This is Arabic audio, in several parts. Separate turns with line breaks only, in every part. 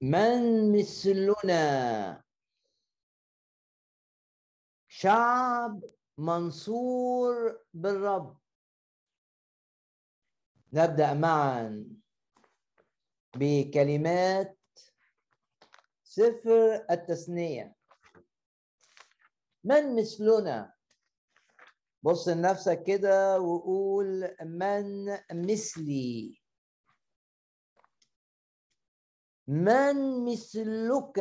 من مثلنا؟ شعب منصور بالرب نبدأ معا بكلمات سفر التثنية. من مثلنا؟ بص لنفسك كده وقول من مثلي. من مثلك؟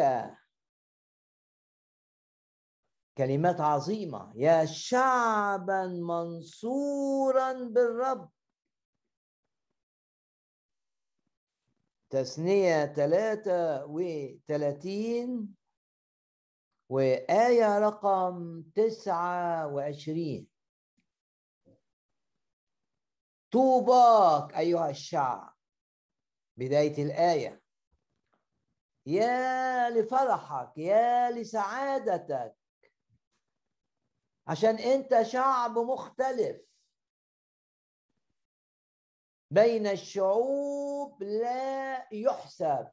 كلمات عظيمة. يا شعبا منصورا بالرب. تثنية ثلاثة وثلاثين وآية رقم تسعة وعشرين. طوباك أيها الشعب. بداية الآية. يا لفرحك يا لسعادتك. عشان انت شعب مختلف. بين الشعوب لا يحسب.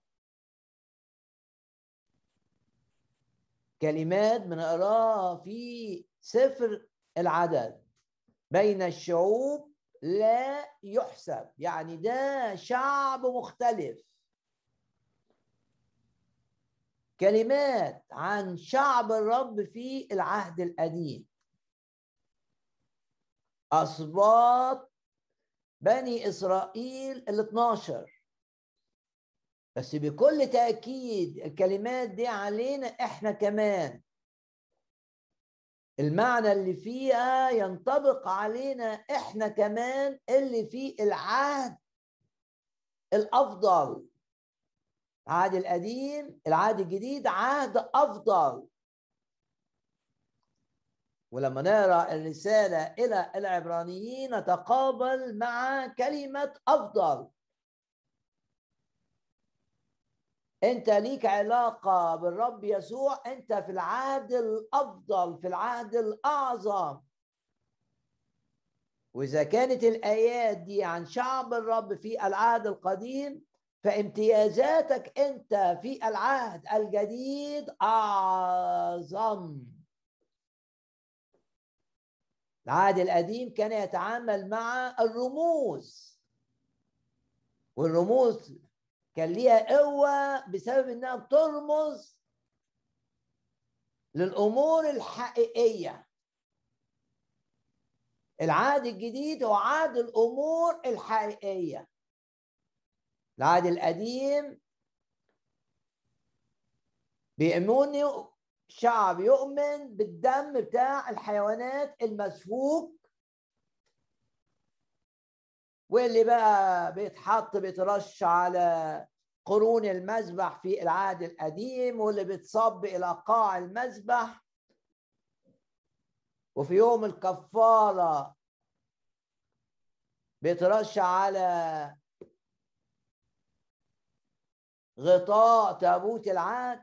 كلمات بنقراها في سفر العدد. بين الشعوب لا يحسب. يعني ده شعب مختلف. كلمات عن شعب الرب في العهد القديم. أسباط بني إسرائيل ال 12 بس بكل تأكيد الكلمات دي علينا إحنا كمان. المعنى اللي فيها ينطبق علينا إحنا كمان اللي في العهد الأفضل. العهد القديم العهد الجديد عهد أفضل. ولما نقرأ الرسالة إلى العبرانيين نتقابل مع كلمة أفضل. أنت ليك علاقة بالرب يسوع أنت في العهد الأفضل في العهد الأعظم. وإذا كانت الآيات دي عن شعب الرب في العهد القديم فامتيازاتك انت في العهد الجديد اعظم. العهد القديم كان يتعامل مع الرموز. والرموز كان ليها قوة بسبب إنها بترمز للأمور الحقيقية. العهد الجديد هو عهد الأمور الحقيقية. العهد القديم بيؤمنوا شعب يؤمن بالدم بتاع الحيوانات المسفوك واللي بقى بيتحط بيترش على قرون المذبح في العهد القديم واللي بيتصب إلى قاع المذبح وفي يوم الكفارة بيترش على غطاء تابوت العهد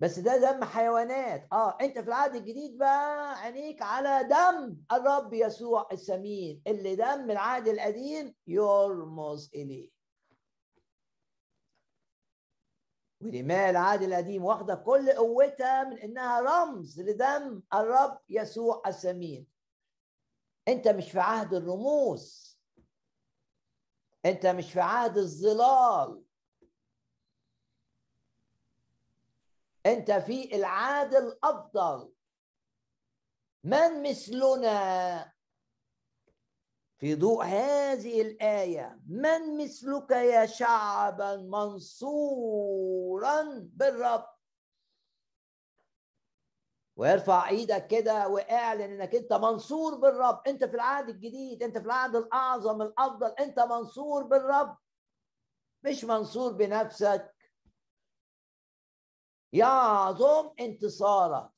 بس ده دم حيوانات. آه أنت في العهد الجديد بقى عينيك على دم الرب يسوع السمين. اللي دم العهد القديم يرمز إليه. ودماء العهد القديم واخدة كل قوتها من إنها رمز لدم الرب يسوع السمين. أنت مش في عهد الرموز. انت مش في عهد الظلال. انت في العهد الأفضل. من مثلنا؟ في ضوء هذه الآية من مثلك يا شعبا منصورا بالرب؟ وارفع إيدك كده واعلن انك انت منصور بالرب. انت في العهد الجديد انت في العهد الاعظم الافضل انت منصور بالرب. مش منصور بنفسك. يعظم انتصارك.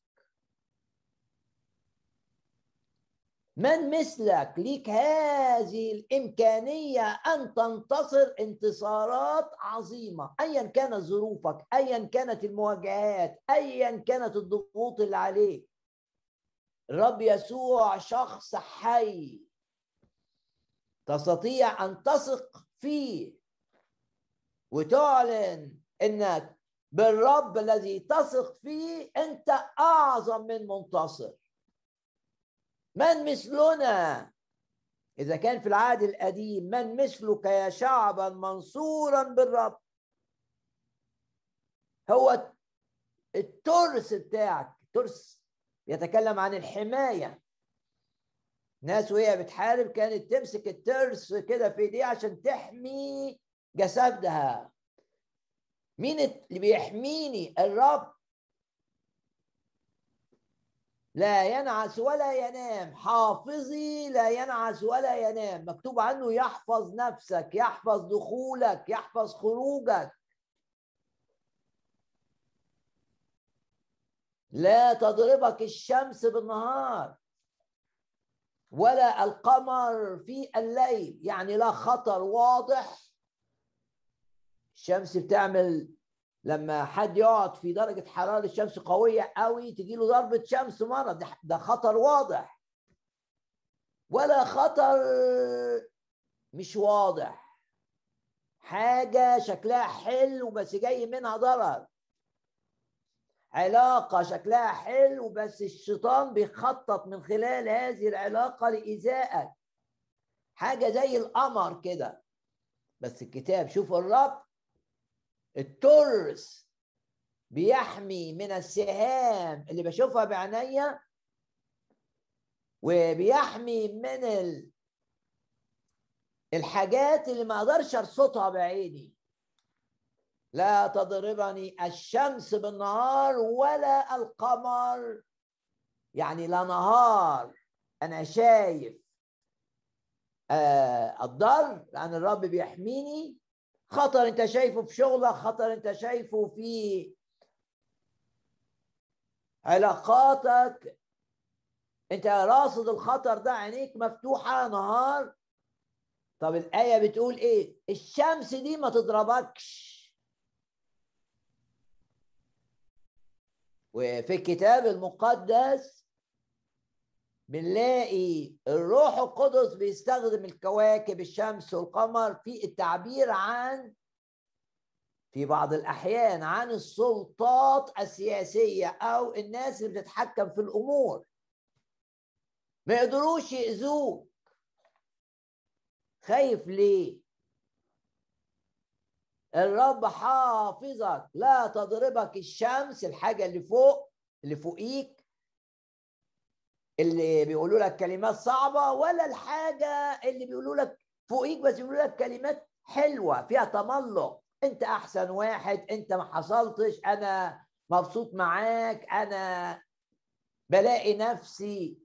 من مثلك ليك هذه الإمكانية أن تنتصر انتصارات عظيمة أيا كانت ظروفك أيا كانت المواجهات أيا كانت الضغوط اللي عليك. الرب يسوع شخص حي تستطيع أن تثق فيه وتعلن إنك بالرب الذي تثق فيه أنت أعظم من منتصر. من مثلنا؟ إذا كان في العهد القديم من مثلك يا شعبا منصورا بالرب؟ هو الترس بتاعك ترس يتكلم عن الحماية. ناس وهي بتحارب كانت تمسك الترس كده في إيديها عشان تحمي جسدها. مين اللي بيحميني؟ الرب. لا ينعس ولا ينام. حافظي لا ينعس ولا ينام. مكتوب عنه يحفظ نفسك يحفظ دخولك يحفظ خروجك. لا تضربك الشمس بالنهار ولا القمر في الليل. يعني لا خطر واضح. الشمس بتعمل لما حد يقعد في درجة حرارة الشمس قوية قوي تجي له ضربة شمس مرة ده خطر واضح. ولا خطر مش واضح. حاجة شكلها حلو بس جاي منها ضرر. علاقة شكلها حلو بس الشيطان بيخطط من خلال هذه العلاقة لإيذائك حاجة زي القمر كده. بس الكتاب شوف الرب الترس بيحمي من السهام اللي بشوفها بعينيا وبيحمي من ال... الحاجات اللي ما أقدرش ارصدها بعيني. لا تضربني الشمس بالنهار ولا القمر. يعني لا نهار أنا شايف. آه الضر لأن الرب بيحميني خطر انت شايفه في شغلك خطر انت شايفه في علاقاتك. انت راصد الخطر ده عينيك مفتوحة نهار. طب الآية بتقول إيه؟ الشمس دي ما تضربكش. وفي الكتاب المقدس بنلاقي الروح القدس بيستخدم الكواكب الشمس والقمر في التعبير عن في بعض الأحيان عن السلطات السياسية أو الناس اللي بتتحكم في الأمور. ما يقدروش يأذوك. خايف ليه؟ الرب حافظك لا تضربك الشمس الحاجة اللي فوق اللي فوقيك. اللي بيقولوا لك كلمات صعبة ولا الحاجة اللي بيقولوا لك فوقيك بس بيقولوا لك كلمات حلوة فيها تملق. انت أحسن واحد انت ما حصلتش أنا مبسوط معاك أنا بلاقي نفسي.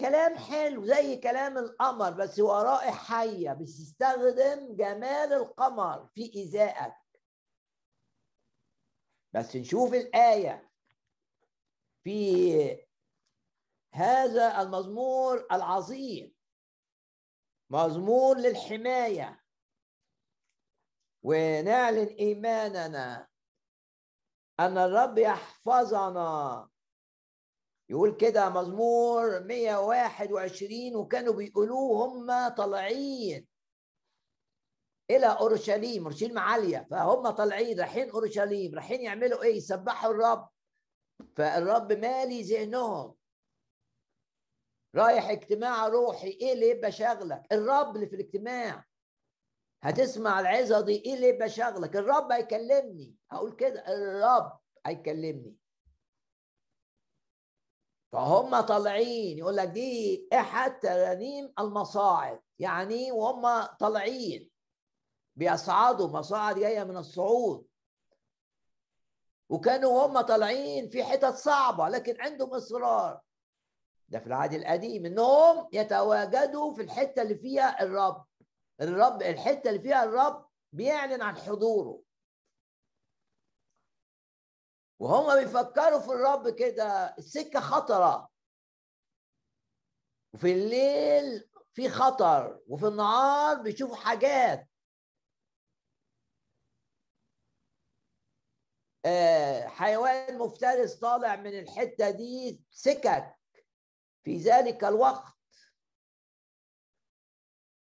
كلام حلو زي كلام القمر بس هو حية بتستخدم جمال القمر في إيذائك. بس نشوف الآية في هذا المزمور العظيم مزمور للحماية. ونعلن إيماننا أن الرب يحفظنا. يقول كده مزمور 121 وكانوا بيقولوه هم طالعين إلى أورشليم أورشليم عالية فهم طالعين رايحين أورشليم رايحين يعملوا إيه؟ يسبحوا الرب. فالرب مالي ذهنهم. رايح اجتماع روحي إيه اللي يبقى شاغلك الرب اللي في الاجتماع. هتسمع العظة دي إيه اللي يبقى شاغلك الرب هيكلمني. أقول كده الرب هيكلمني. فهم طالعين يقول لك دي احد ترانيم المصاعد. يعني وهم طالعين. بيصعدوا مصاعد جاية من الصعود. وكانوا هم طالعين في حتت صعبة لكن عندهم إصرار. ده في العهد القديم إنهم يتواجدوا في الحتة اللي فيها الرب. الرب الحتة اللي فيها الرب بيعلن عن حضوره. وهم بيفكروا في الرب كده السكة خطرة. وفي الليل في خطر وفي النهار بيشوفوا حاجات. آه، حيوان مفترس طالع من الحتة دي سكك. في ذلك الوقت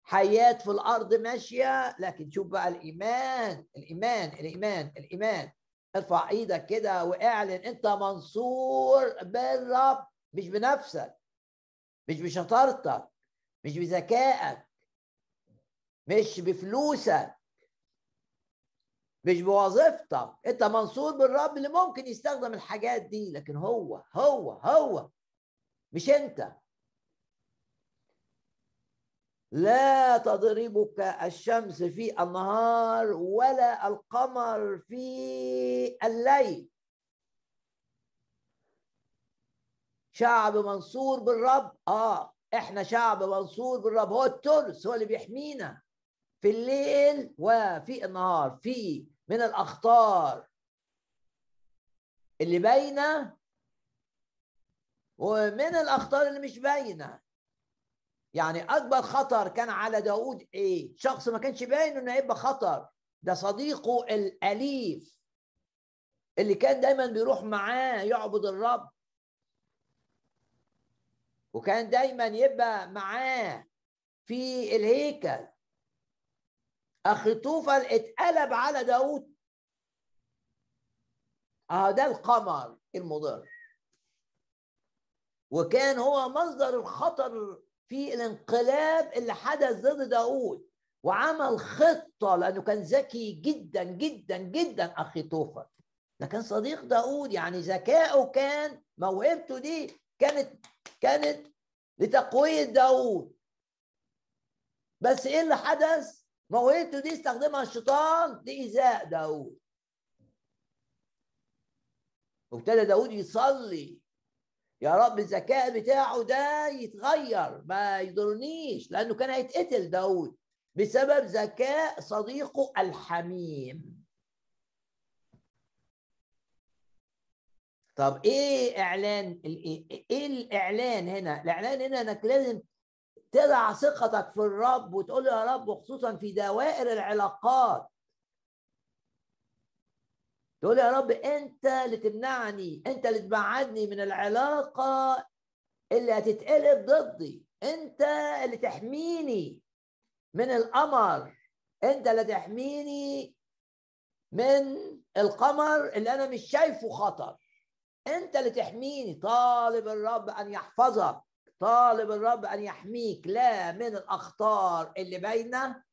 حيات في الأرض ماشية لكن شوف بقى الإيمان الإيمان الإيمان الإيمان. ارفع إيدك كده واعلن أنت منصور بالرب مش بنفسك مش بشطارتك مش بذكائك مش بفلوسك مش بوظيفتك. أنت منصور بالرب اللي ممكن يستخدم الحاجات دي لكن هو هو هو مش انت. لا تضربك الشمس في النهار ولا القمر في الليل. شعب منصور بالرب. آه إحنا شعب منصور بالرب. هو الترس هو اللي بيحمينا في الليل وفي النهار في من الأخطار اللي باينة ومن الأخطار اللي مش باينة. يعني أكبر خطر كان على داود إيه؟ شخص ما كانش باين إنه هيبقى خطر. ده صديقه الأليف اللي كان دايما بيروح معاه يعبد الرب. وكان دايما يبقى معاه في الهيكل. أخي اتقلب على داود. آه ده القمر المضر. وكان هو مصدر الخطر في الانقلاب اللي حدث ضد داود وعمل خطة لأنه كان ذكي جدا جدا جدا أخي توفر ده كان صديق داود يعني ذكائه كان موهبته دي كانت كانت لتقوية داود بس إيه اللي حدث؟ موهبته دي استخدمها الشيطان لإيذاء داود وابتدى داود يصلي. يا رب الذكاء بتاعه ده يتغير ما يضرنيش لأنه كان هيتقتل داود بسبب ذكاء صديقه الحميم. طب إيه إعلان إيه الإعلان هنا؟ الإعلان هنا إنك لازم تضع ثقتك في الرب وتقول يا رب وخصوصا في دوائر العلاقات. تقول يا رب أنت اللي تمنعني أنت اللي تبعدني من العلاقة اللي هتتقلب ضدي أنت اللي تحميني من القمر أنت اللي تحميني من القمر اللي أنا مش شايفه خطر. أنت اللي تحميني. طالب الرب أن يحفظك طالب الرب أن يحميك. لا من الأخطار اللي باينة.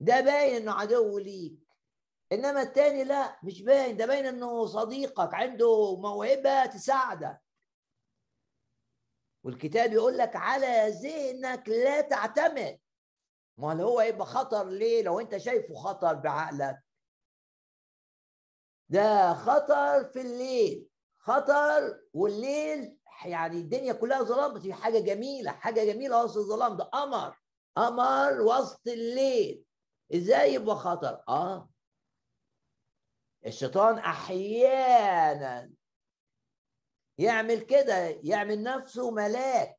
ده باين إنه عدو ليك. إنما التاني لا مش باين ده باين إنه صديقك عنده موهبة تساعدك والكتاب يقول لك على ذهنك لا تعتمد. ما هو يبقى خطر ليه؟ لو أنت شايفه خطر بعقلك. ده خطر في الليل. خطر والليل يعني الدنيا كلها ظلام بس حاجة جميلة حاجة جميلة وسط الظلام ده قمر. قمر وسط الليل. إزاي يبقى خطر؟ آه. الشيطان أحيانا يعمل كده يعمل نفسه ملاك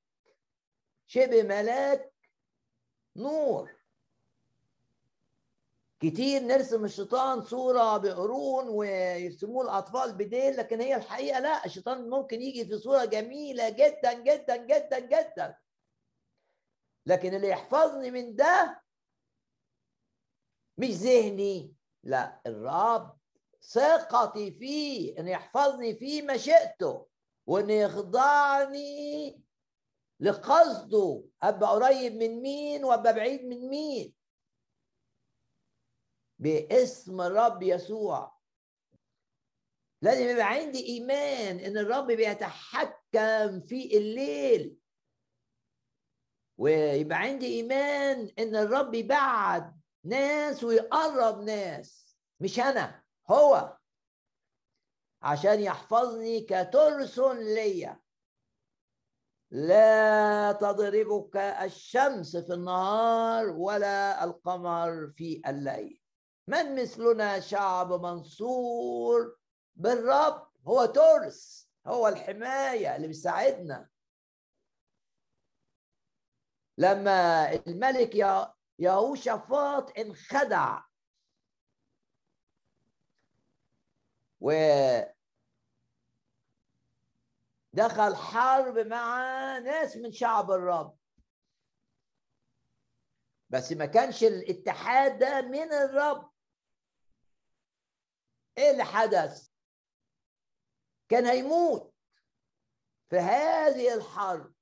شبه ملاك نور. كتير نرسم الشيطان صورة بقرون ويرسموه الأطفال بديل لكن هي الحقيقة لا الشيطان ممكن يجي في صورة جميلة جدا جدا جدا جدا. لكن اللي يحفظني من ده مش ذهني لا الرب. ثقتي فيه إن يحفظني في مشيئته وإن يخضعني لقصده أبقى قريب من مين وأبقى بعيد من مين؟ باسم الرب يسوع. لازم يبقى عندي إيمان إن الرب بيتحكم في الليل. ويبقى عندي إيمان إن الرب يبعد ناس ويقرب ناس مش أنا. هو عشان يحفظني كترس ليا. لا تضربك الشمس في النهار ولا القمر في الليل. من مثلنا شعب منصور بالرب؟ هو ترس هو الحماية اللي بيساعدنا. لما الملك يهوشافاط انخدع و دخل حرب مع ناس من شعب الرب. بس ما كانش الاتحاد ده من الرب. إيه اللي حدث؟ كان هيموت في هذه الحرب.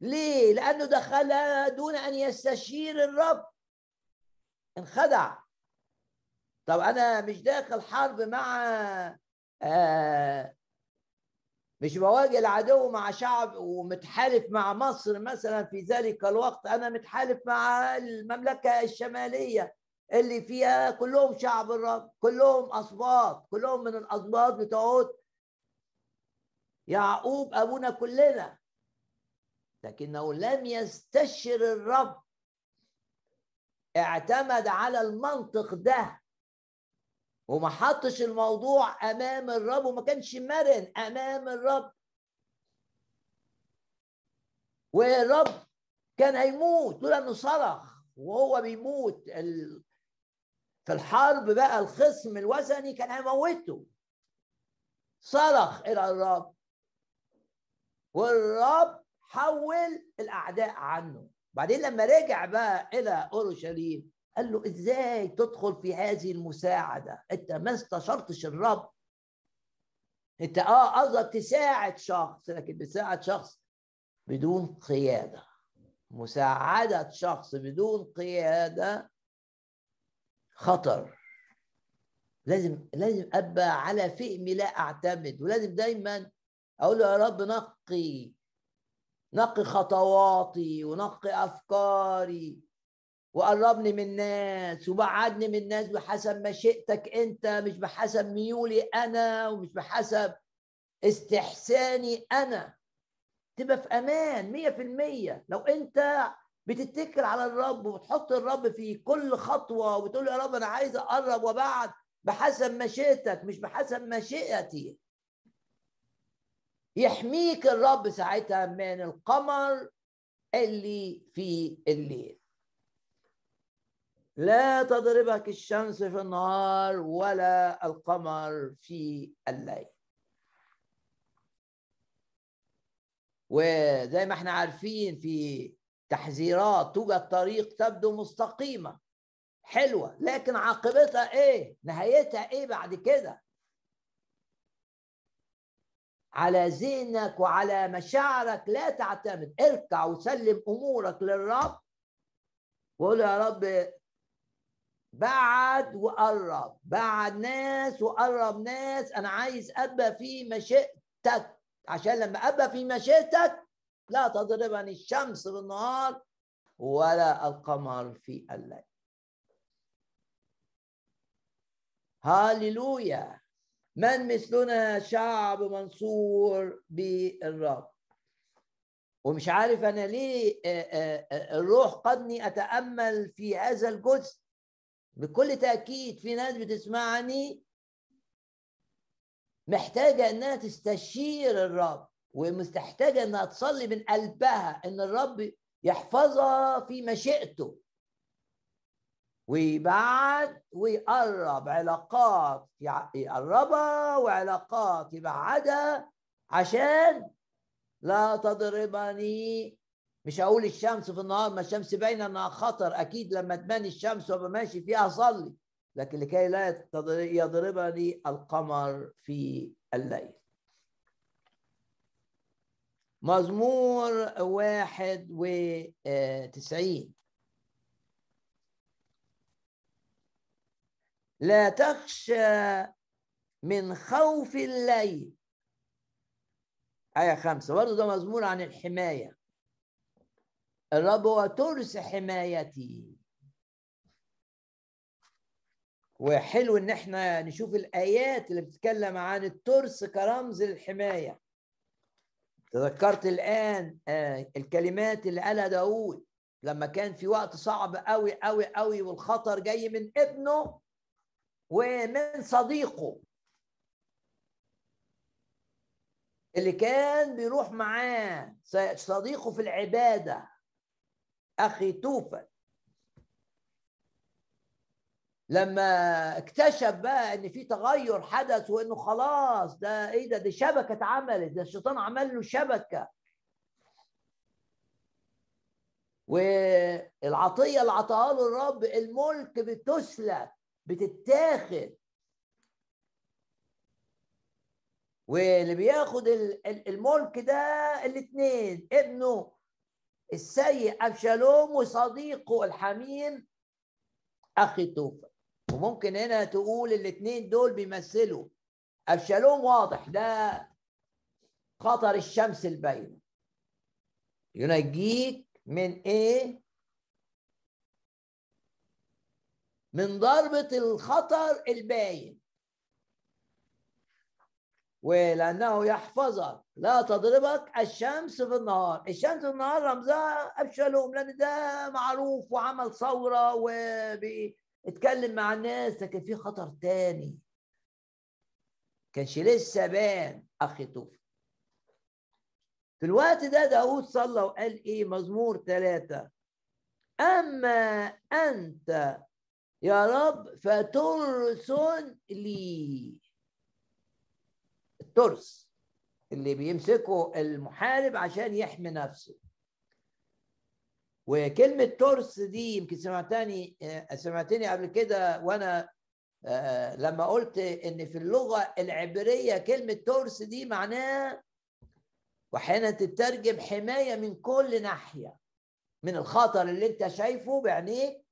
ليه؟ لأنه دخل دون أن يستشير الرب. انخدع. طب أنا مش داخل حرب مع آه مش بواجه العدو مع شعب ومتحالف مع مصر مثلا في ذلك الوقت أنا متحالف مع المملكة الشمالية اللي فيها كلهم شعب الرب كلهم اسباط كلهم من الاسباط بتوع يعقوب أبونا كلنا. لكنه لم يستشر الرب اعتمد على المنطق ده. وما حطش الموضوع أمام الرب وما كانش مرن أمام الرب. والرب كان هيموت لولا إنه صرخ وهو بيموت. في الحرب بقى الخصم الوثني كان هيموته. صرخ إلى الرب. والرب حول الأعداء عنه. بعدين لما رجع بقى إلى أورشليم قال له إزاي تدخل في هذه المساعدة؟ أنت ما استشرتش الرب. أنت آه قصدك تساعد شخص لكن بتساعد شخص بدون قيادة. مساعدة شخص بدون قيادة خطر. لازم لازم أبقى على فهمي لا أعتمد. ولازم دايما أقول له يا رب نقي نقي خطواتي ونقي أفكاري. وقربني من الناس وبعدني من الناس بحسب مشيئتك انت مش بحسب ميولي أنا ومش بحسب استحساني أنا. تبقى في أمان مية في المية. لو انت بتتكل على الرب وبتحط الرب في كل خطوة وبتقول يا رب أنا عايز أقرب وبعد بحسب مشيئتك مش بحسب مشيئتي يحميك الرب ساعتها من القمر اللي في الليل. لا تضربك الشمس في النهار ولا القمر في الليل. وزي ما إحنا عارفين في تحذيرات توجد طريق تبدو مستقيمة حلوة لكن عاقبتها إيه؟ نهايتها إيه بعد كده؟ على ذهنك وعلى مشاعرك لا تعتمد. اركع وسلم أمورك للرب وقول يا رب بعد وقرب. بعد ناس وقرب ناس. أنا عايز أبقى في مشيئتك. عشان لما أبقى في مشيئتك لا تضربني الشمس بالنهار ولا القمر في الليل. هاليلويا. من مثلنا شعب منصور بالرب. ومش عارف أنا ليه الروح قدني أتأمل في هذا الجزء. بكل تأكيد في ناس بتسمعني محتاجة إنها تستشير الرب ومستحتاجة إنها تصلي من قلبها إن الرب يحفظها في مشيئته. ويبعد ويقرب علاقات يقربها وعلاقات يبعدها عشان لا تضربني مش هقول الشمس في النهار ما الشمس باينة إنها خطر. أكيد لما تبان الشمس وابقى ماشي فيها اصلي لكن لكي لا يضربني القمر في الليل. مزمور واحد وتسعين لا تخشى من خوف الليل. آية خمسة. برضه ده مزمور عن الحماية. الرب هو ترس حمايتي وحلو إن إحنا نشوف الآيات اللي بتتكلم عن الترس كرمز للحماية. تذكرت الآن الكلمات اللي قالها داود لما كان في وقت صعب قوي قوي قوي والخطر جاي من ابنه ومن صديقه. اللي كان بيروح معاه صديقه في العبادة. أخي توفل لما اكتشف بقى إن في تغير حدث وإنه خلاص ده إيه ده دي شبكة اتعملت ده الشيطان عمل له شبكة. والعطية اللي عطاها له الرب الملك بتسلك بتتاخد. واللي بياخد الملك ده الاثنين ابنه السيء أبشالوم وصديقه الحميم أخي توفى. وممكن هنا تقول الاثنين دول بيمثلوا. أبشالوم واضح ده خطر الشمس الباينة. ينجيك من إيه؟ من ضربة الخطر الباين. ولأنه يحفظك. لا تضربك الشمس في النهار. الشمس في النهار رمزها أبشالوم لأن ده معروف وعمل ثورة وبيتكلم مع الناس لكن في خطر تاني. كانش لسه بان أخي توفي. في الوقت ده داود صلى وقال إيه؟ مزمور ثلاثة أما أنت يا رب فترس لي. الترس اللي بيمسكه المحارب عشان يحمي نفسه. وكلمة ترس دي يمكن سمعتني سمعتني قبل كده وأنا آه، لما قلت إن في اللغة العبرية كلمة ترس دي معناها وأحيانا تترجم حماية من كل ناحية من الخطر اللي أنت شايفه بعينيك.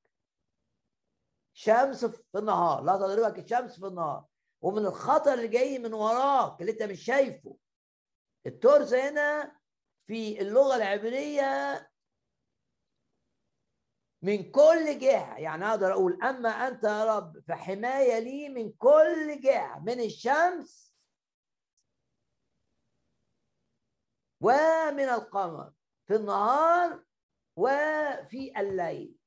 شمس في النهار لا تضربك الشمس في النهار. ومن الخطر اللي جاي من وراك اللي انت مش شايفه. الترس هنا في اللغة العبرية من كل جهة. يعني أقدر أقول أما أنت يا رب فحماية لي من كل جهة من الشمس ومن القمر في النهار وفي الليل.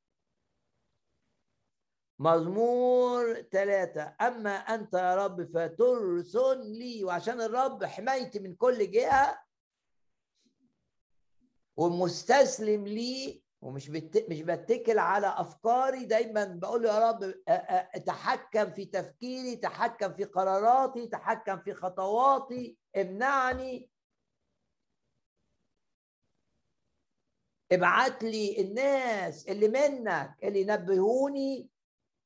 مزمور ثلاثة أما أنت يا رب فترسن لي وعشان الرب حمايتي من كل جهة ومستسلم لي ومش بت... مش بتكل على أفكاري. دايما بقول له يا رب تحكم في تفكيري تحكم في قراراتي تحكم في خطواتي. امنعني. ابعت لي الناس اللي منك اللي ينبهوني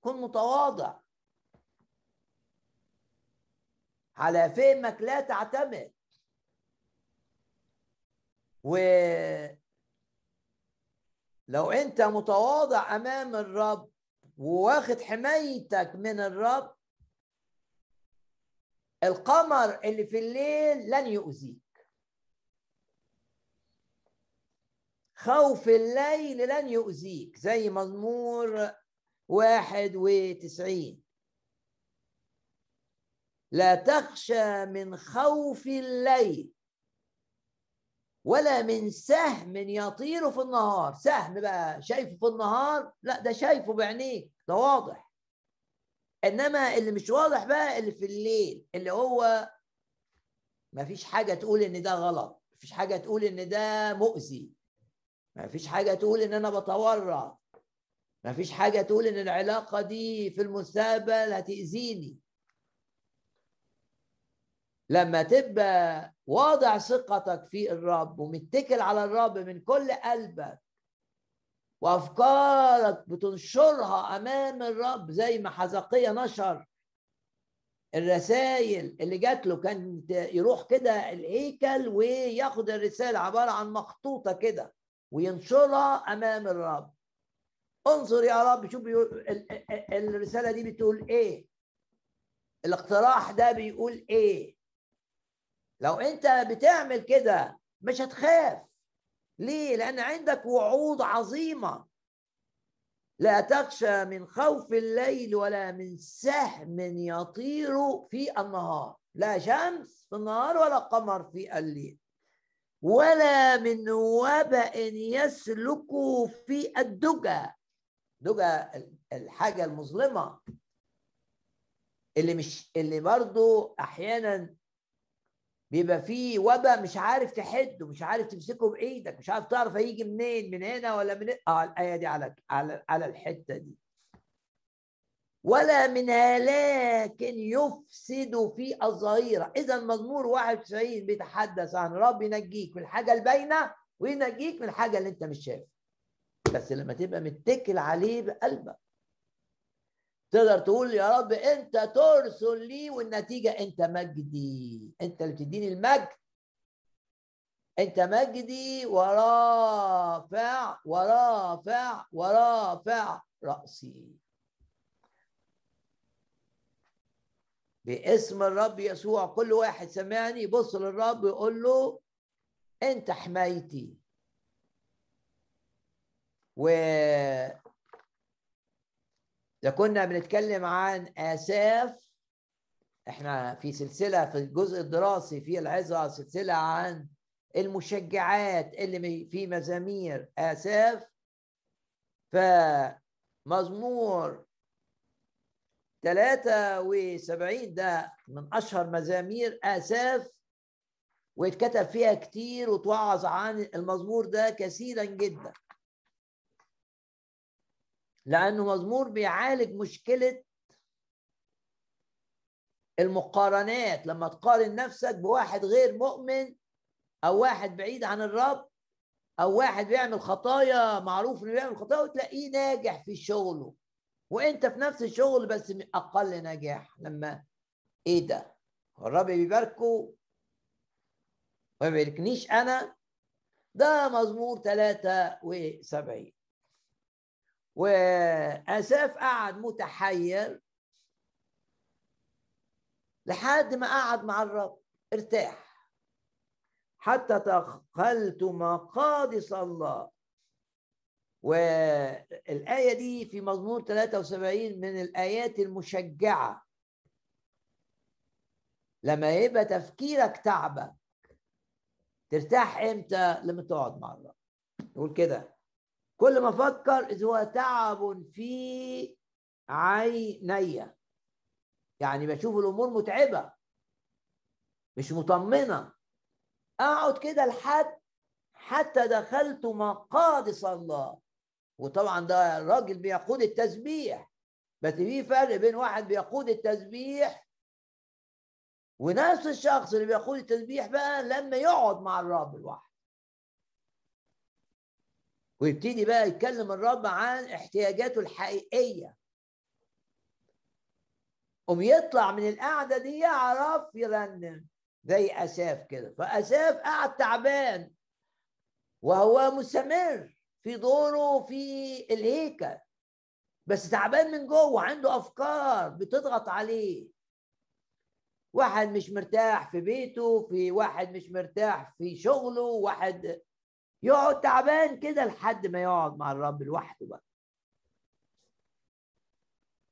كن متواضع. على فهمك لا تعتمد. و لو انت متواضع امام الرب وواخد حمايتك من الرب القمر اللي في الليل لن يؤذيك. خوف الليل لن يؤذيك زي مزمور واحد وتسعين. لا تخشى من خوف الليل ولا من سهم يطير في النهار. سهم بقى شايفه في النهار؟ لا ده شايفه بعينيك ده واضح. إنما اللي مش واضح بقى اللي في الليل اللي هو ما فيش حاجة تقول إن ده غلط ما فيش حاجة تقول إن ده مؤذي ما فيش حاجة تقول إن أنا بتورط. ما فيش حاجة تقول إن العلاقة دي في المستقبل هتأذيني. لما تبقى واضع ثقتك في الرب ومتكل على الرب من كل قلبك وأفكارك بتنشرها أمام الرب زي ما حزقية نشر الرسائل اللي جات له كان يروح كده الهيكل وياخد الرسالة عبارة عن مخطوطة كده وينشرها أمام الرب. انظر يا رب شوف الرسالة دي بتقول إيه؟ الاقتراح ده بيقول إيه؟ لو أنت بتعمل كده مش هتخاف. ليه؟ لأن عندك وعود عظيمة. لا تخشى من خوف الليل ولا من سهم يطير في النهار. لا شمس في النهار ولا قمر في الليل. ولا من وبأ يسلك في الدجى. دجى الحاجة المظلمة اللي مش اللي برضو أحيانا بيبقى فيه وباء مش عارف تحده مش عارف تمسكه بإيدك مش عارف تعرف هيجي منين من هنا ولا من آه الآية دي على على على الحتة دي. ولا من هلاك يفسد في الظهيرة. إذا مزمور 91 بيتحدث عن رب ينجيك من الحاجة الباينة وينجيك من الحاجة اللي أنت مش شايفها. بس لما تبقى متكل عليه بقلبك. تقدر تقول يا رب أنت ترسل لي والنتيجة أنت مجدي. أنت اللي بتديني المجد. أنت مجدي ورافع ورافع ورافع رأسي. باسم الرب يسوع كل واحد سمعني. يبص للرب ويقول له أنت حمايتي. و إذا كنا بنتكلم عن آساف إحنا في سلسلة في الجزء الدراسي في العظة سلسلة عن المشجعات اللي في مزامير آساف. فمزمور 73 ده من أشهر مزامير آساف واتكتب فيها كتير وتوعظ عن المزمور ده كثيرا جدا. لأنه مزمور بيعالج مشكلة المقارنات لما تقارن نفسك بواحد غير مؤمن أو واحد بعيد عن الرب أو واحد بيعمل خطايا معروف إنه بيعمل خطايا وتلاقيه ناجح في شغله. وأنت في نفس الشغل بس أقل نجاح. لما إيه ده؟ الرب بيباركه وما بيباركنيش أنا؟ ده مزمور 73 واساف قعد متحير لحد ما قعد مع الرب ارتاح. حتى دخلت مقادس الله. والآية دي في مزمور 73 من الآيات المشجعة. لما يبقى تفكيرك تعبك ترتاح إمتى؟ لما تقعد مع الرب. يقول كده. كل ما أفكر إذ هو تعب في عيني. يعني بشوف الأمور متعبة مش مطمنة. أقعد كده لحد حتى دخلت مقادس الله. وطبعا ده الراجل بيقود التسبيح. بس في فرق بين واحد بيقود التسبيح ونفس الشخص اللي بيقود التسبيح بقى لما يقعد مع الرب لوحده ويبتدي بقى يتكلم الرب عن احتياجاته الحقيقية. قوم يطلع من القعدة دي يعرف يرنم. زي أساف كده. فأساف قعد تعبان. وهو مستمر في دوره في الهيكل. بس تعبان من جوه عنده أفكار بتضغط عليه. واحد مش مرتاح في بيته في واحد مش مرتاح في شغله واحد يقعد تعبان كده لحد ما يقعد مع الرب لوحده بقى.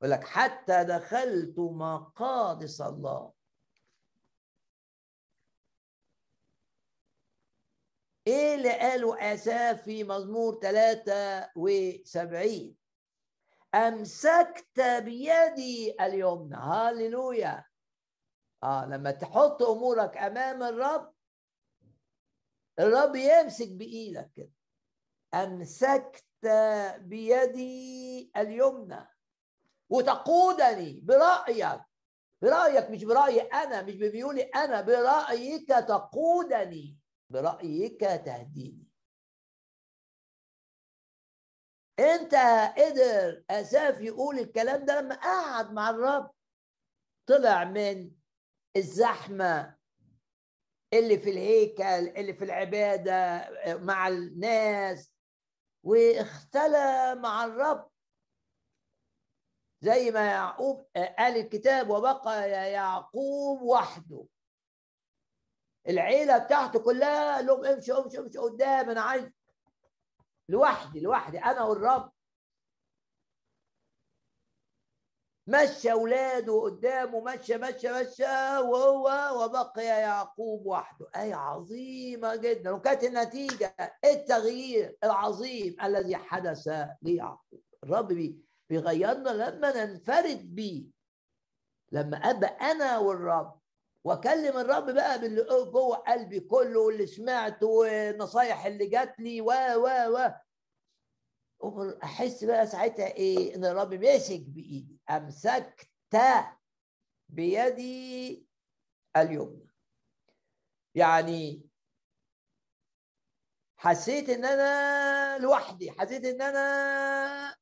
يقول لك حتى دخلت مقادس الله. إيه اللي قاله اساف في مزمور 73 أمسكت بيدي اليمنى. هاليلويا آه لما تحط أمورك أمام الرب الرب يمسك بإيدك كده. أمسكت بيدي اليمنى وتقودني برأيك. برأيك مش برايي أنا مش بيقولي أنا برأيك تقودني. برأيك تهديني. أنت قدر أساف يقول الكلام ده لما قعد مع الرب. طلع من الزحمة اللي في الهيكل اللي في العبادة مع الناس. واختلى مع الرب. زي ما يعقوب قال الكتاب وبقى يعقوب وحده. العيلة بتاعته كلها لهم امشي امشي امشي قدام. أنا عايز لوحدي لوحدي. أنا والرب. مشى أولاده قدامه مشى مشى مشى وهو وبقي يعقوب وحده. آية عظيمة جدا. وكانت النتيجة التغيير العظيم الذي حدث ليعقوب. الرب بيغيرنا لما ننفرد بيه. لما ابقى أنا والرب. وأكلم الرب بقى باللي جوه قلبي كله واللي سمعته والنصايح اللي جات لي و و و. أحس بقى ساعتها إيه؟ إن الرب مسك بإيدي. أمسكت بيدي اليمنى. يعني حسيت إن أنا لوحدي. حسيت إن أنا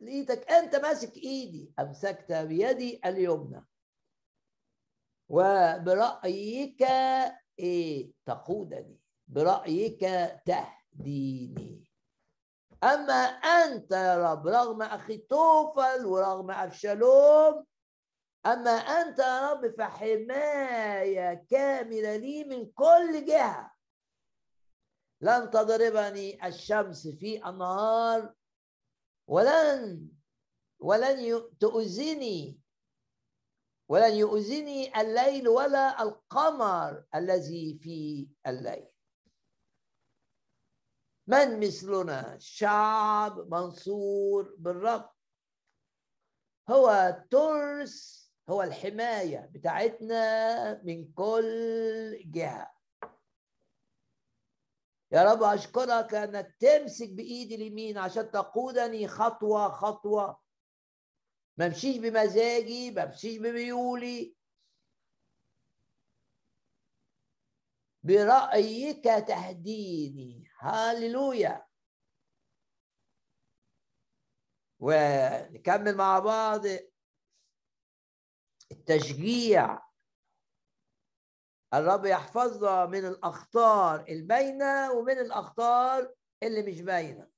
لقيتك. أنت ماسك إيدي. أمسكت بيدي اليمنى. وبرأيك إيه؟ تقودني. برأيك تهديني. أما أنت يا رب رغم أخي توفل ورغم أبشالوم أما أنت يا رب فحماية كاملة لي من كل جهة. لن تضربني الشمس في النهار ولن ولن تؤذني ولن يؤذني الليل ولا القمر الذي في الليل. من مثلنا؟ شعب منصور بالرب هو ترس هو الحماية بتاعتنا من كل جهة. يا رب أشكرك أنك تمسك بإيدي اليمين عشان تقودني خطوة خطوة. ما بمزاجي ما بميولي. برأيك تهديني. هاليلويا. ونكمل مع بعض. التشجيع. الرب يحفظنا من الأخطار الباينة ومن الأخطار اللي مش باينة.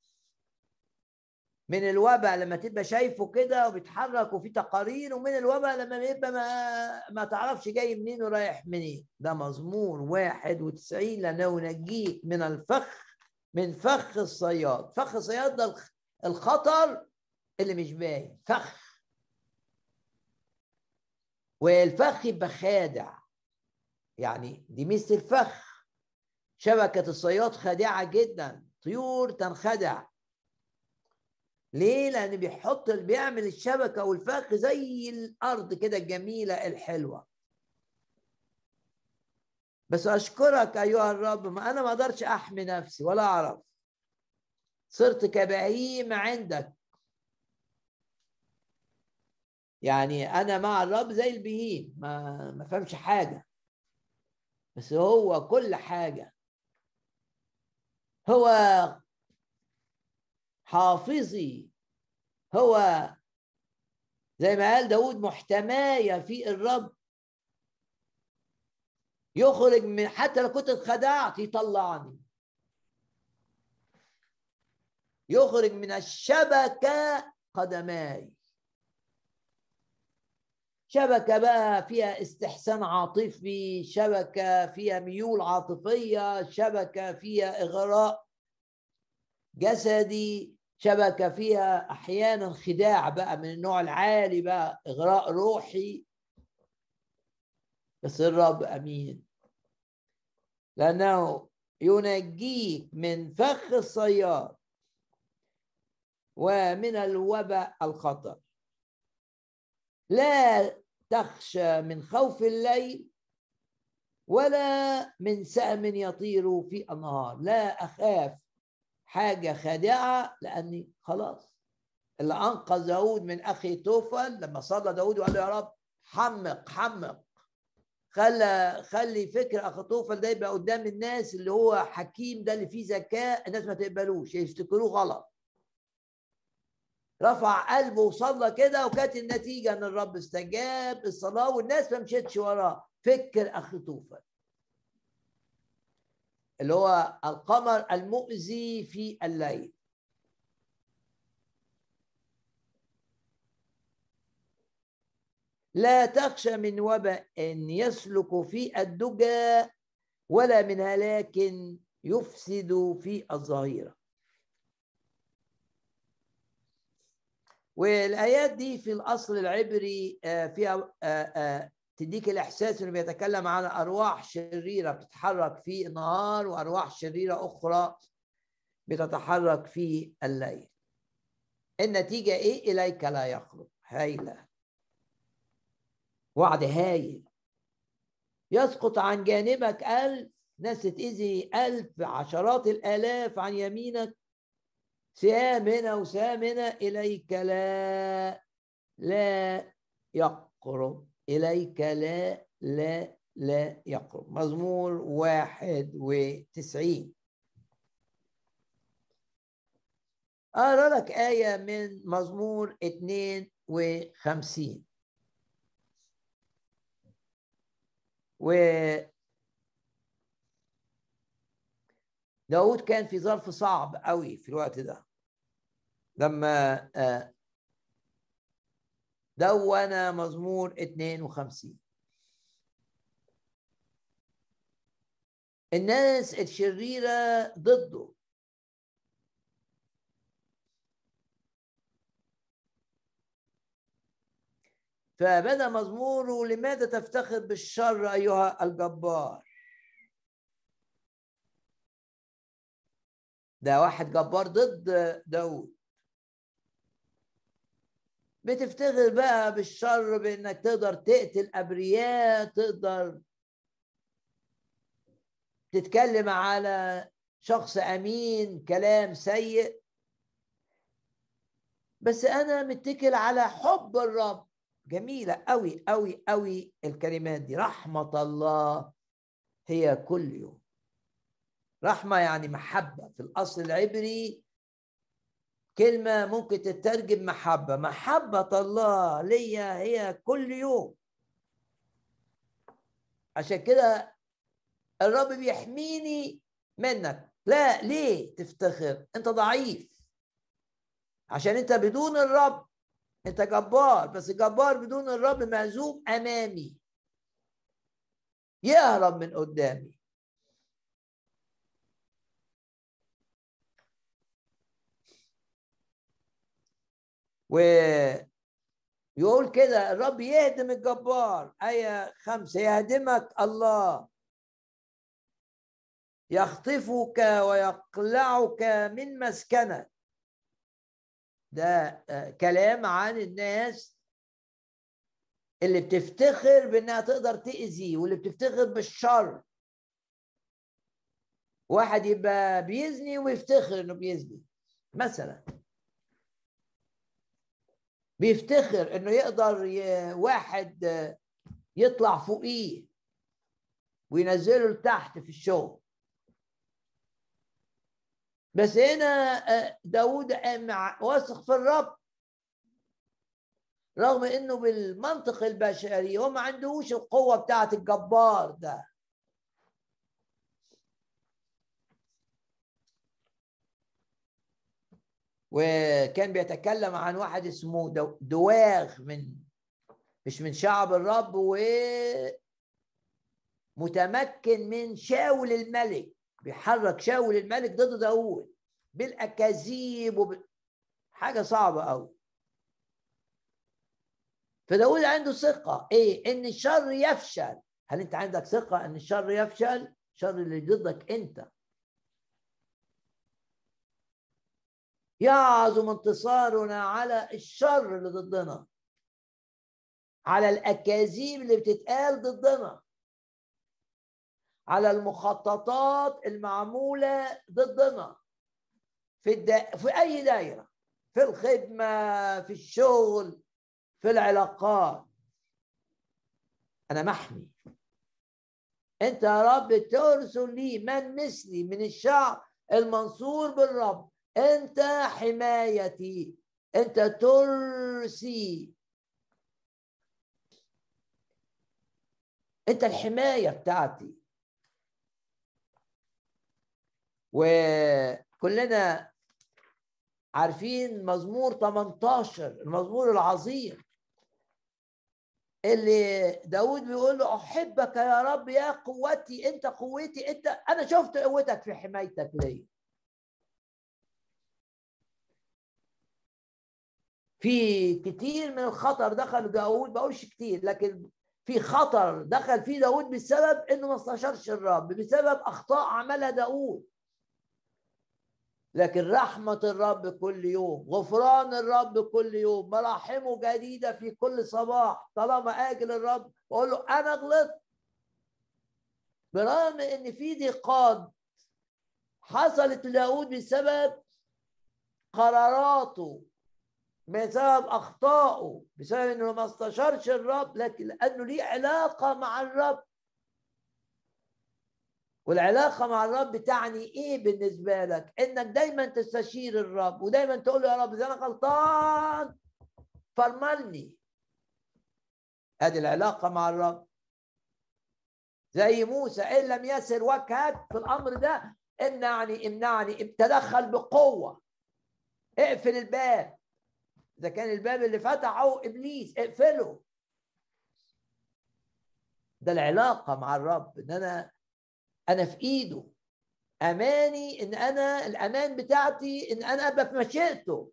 من الوباء لما تبقى شايفه كده وبيتحرك وفي تقارير ومن الوباء لما يبقى ما, ما تعرفش جاي منين ورايح منين. ده مزمور 91 لأنه ينجيك من الفخ. من فخ الصياد. فخ الصياد ده الخطر اللي مش باين فخ. والفخ يبقى خادع. يعني دي مثل الفخ. شبكة الصياد خادعة جدا. طيور تنخدع. ليه؟ لأن بيحط بيعمل الشبكة والفخ زي الأرض كده الجميلة الحلوة. بس أشكرك أيها الرب ما أنا ما أقدرش أحمي نفسي ولا أعرف. صرت كبهيم عندك. يعني أنا مع الرب زي البهيم ما ما فهمش حاجة. بس هو كل حاجة. هو حافظي. هو زي ما قال داود محتماية في الرب. يخرج من حتى لو كنت اتخدعت يطلعني. يخرج من الشبكة قدماي. شبكة بقى فيها استحسان عاطفي شبكة فيها ميول عاطفية شبكة فيها إغراء جسدي شبكة فيها أحيانا خداع بقى من النوع العالي بقى إغراء روحي. بس الرب أمين. لأنه ينجيك من فخ الصياد ومن الوباء الخطر. لا تخشى من خوف الليل ولا من سهم يطير في النهار. لا أخاف حاجة خادعة لأني خلاص. اللي أنقذ داود من أخي توفل لما صلى داود وقال له يا رب حمق حمق. خلى خلي فكر أخي توفل ده يبقى قدام الناس اللي هو حكيم ده اللي فيه ذكاء الناس ما تقبلوش يفتكروه غلط. رفع قلبه وصلى كده وكانت النتيجة أن الرب استجاب الصلاة والناس ما مشيتش وراه. فكر أخي توفل اللي هو القمر المؤذي في الليل. لا تخشى من وباء يسلك في الدجى ولا من هلاك يفسد في الظهيرة. والآيات دي في الأصل العبري آه، فيها آه، آه، تديك الإحساس إنه بيتكلم عن أرواح شريرة بتتحرك في النهار وأرواح شريرة أخرى بتتحرك في الليل. النتيجة إيه؟ إليك لا يخرج هايله وعد هايل. يسقط عن جانبك ألف ناس تتأذي ألف عشرات الآلاف عن يمينك. سهام هنا وسهام هنا إليك لا لا يقرب. إليك لا لا لا يقرب. مزمور واحد وتسعين. أقرأ لك آية من مزمور 52 و داود كان في ظرف صعب قوي في الوقت ده. لما آه، دون مزمور 52 الناس الشريرة ضده. فبدأ مزموره لماذا تفتخر بالشر أيها الجبار؟ ده واحد جبار ضد داود. بتفتخر بقى بالشر بإنك تقدر تقتل أبرياء تقدر تتكلم على شخص أمين كلام سيء. بس أنا متكل على حب الرب. جميلة قوي قوي قوي الكلمات دي. رحمة الله هي كل يوم. رحمة يعني محبة. في الأصل العبري كلمة ممكن تترجم محبة. محبة الله ليا هي كل يوم. عشان كده الرب بيحميني منك. لا ليه تفتخر؟ أنت ضعيف. عشان أنت بدون الرب انت جبار بس جبار بدون الرب مهزوم أمامي. يهرب من قدامي. ويقول كده الرب يهدم الجبار. آية خمسة يهدمك الله. يخطفك ويقلعك من مسكنك. ده آه، كلام عن الناس اللي بتفتخر بإنها تقدر تأذي واللي بتفتخر بالشر. واحد يبقى بيزني ويفتخر إنه بيزني. مثلا بيفتخر إنه يقدر واحد آه، يطلع فوقيه وينزله لتحت في الشغل. بس هنا آه، داود واثق في الرب. رغم إنه بالمنطق البشري هو ما عندهوش القوة بتاعه الجبار ده. وكان بيتكلم عن واحد اسمه دواغ من مش من شعب الرب و متمكن من شاول الملك. بيحرك شاول الملك ضد داوود بالأكاذيب وب... حاجة صعبة قوي فداود عنده ثقة. إيه؟ إن الشر يفشل. هل أنت عندك ثقة إن الشر يفشل؟ الشر اللي ضدك أنت. يعظم انتصارنا على الشر اللي ضدنا. على الأكاذيب اللي بتتقال ضدنا. على المخططات المعمولة ضدنا. في, الدا... في أي دايرة في الخدمة في الشغل في العلاقات. أنا محمي. أنت يا رب ترسل لي من مثلي من الشعب المنصور بالرب. أنت حمايتي. أنت ترسي. أنت الحماية بتاعتي. وكلنا عارفين مزمور 18 المزمور العظيم. اللي داود بيقول له أحبك يا رب يا قوتي أنت قوتي أنت أنا شفت قوتك في حمايتك ليا. في كتير من الخطر دخل داود بقولش كتير لكن في خطر دخل فيه داود بسبب إنه ما استشارش الرب بسبب أخطاء عملها داود. لكن رحمة الرب كل يوم غفران الرب كل يوم مراحمه جديدة في كل صباح. طالما آجل الرب بقول له أنا غلطت. برغم إن في ضيقات حصلت لداود بسبب قراراته بسبب أخطائه بسبب إنه ما استشارش الرب لكن لأنه ليه علاقة مع الرب. والعلاقة مع الرب تعني إيه بالنسبة لك؟ إنك دايما تستشير الرب ودايما تقول له يا رب إذا أنا غلطان فرملني. هذه العلاقة مع الرب. زي موسى إن لم يسر وجهك في الأمر ده امنعني امنعني تدخل بقوة. اقفل الباب. إذا كان الباب اللي فتحه إبليس اقفله. ده العلاقة مع الرب إن أنا أنا في إيده. أماني إن أنا الأمان بتاعتي إن أنا أبقى في مشيئته.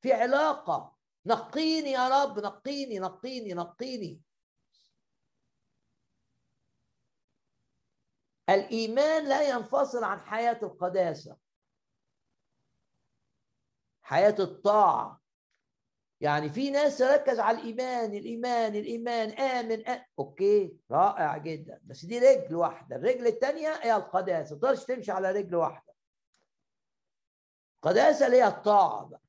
في علاقة. نقيني يا رب نقيني نقيني نقيني. الإيمان لا ينفصل عن حياة القداسة. حياة الطاعة. يعني في ناس تركز على الإيمان الإيمان الإيمان آمن آمن. أوكي رائع جدا. بس دي رجل واحدة. الرجل الثانية هي القداسة. ما تقدرش تمشي على رجل واحدة. القداسة اللي هي الطاعة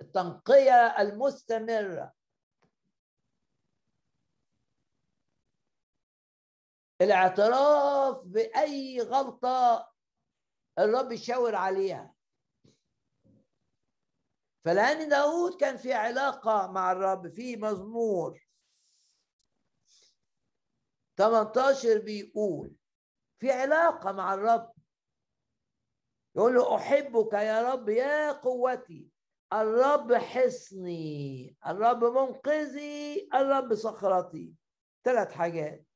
التنقية المستمرة. الاعتراف بأي غلطة الرب يشاور عليها. فلان داود كان في علاقة مع الرب في مزمور. 18 بيقول في علاقة مع الرب. يقول له أحبك يا رب يا قوتي. الرب حصني الرب منقذي الرب صخرتي. ثلاث حاجات.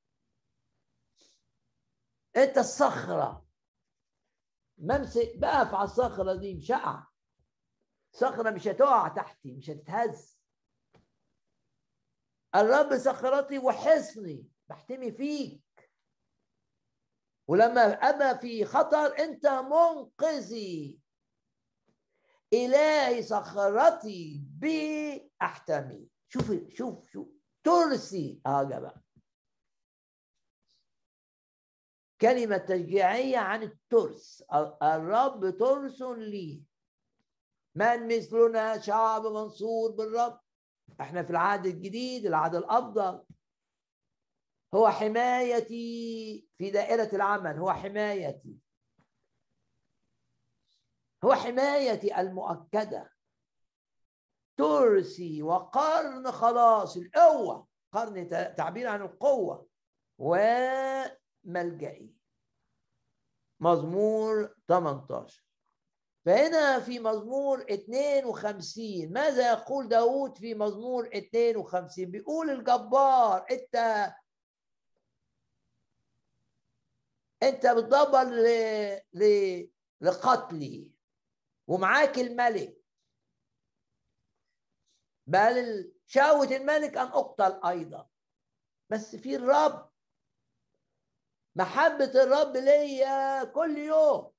أنت الصخره ممسك بقف على الصخرة دي مش صخرة مش هتقع تحتي مش هتتهز. الرب صخرتي وحصني بحتمي فيك. ولما ابقى في خطر أنت منقذي. إلهي صخرتي بي احتمي شوف شوف شوف. ترسي. آه بقى كلمة تشجيعية عن الترس. الرب ترس لي. من مثلنا شعب منصور بالرب. إحنا في العهد الجديد العهد الأفضل. هو حمايتي في دائرة العمل هو حمايتي. هو حمايتي المؤكدة. ترسي وقرن خلاص القوة. قرن تعبير عن القوة. و ملجئي مزمور 18 فهنا في مزمور 52 ماذا يقول داود في مزمور 52 بيقول الجبار انت انت بتدبر ل... ل... لقتلي ومعاك الملك. بل شاوة الملك أن أقتل أيضا. بس في الرب محبة الرب ليا كل يوم.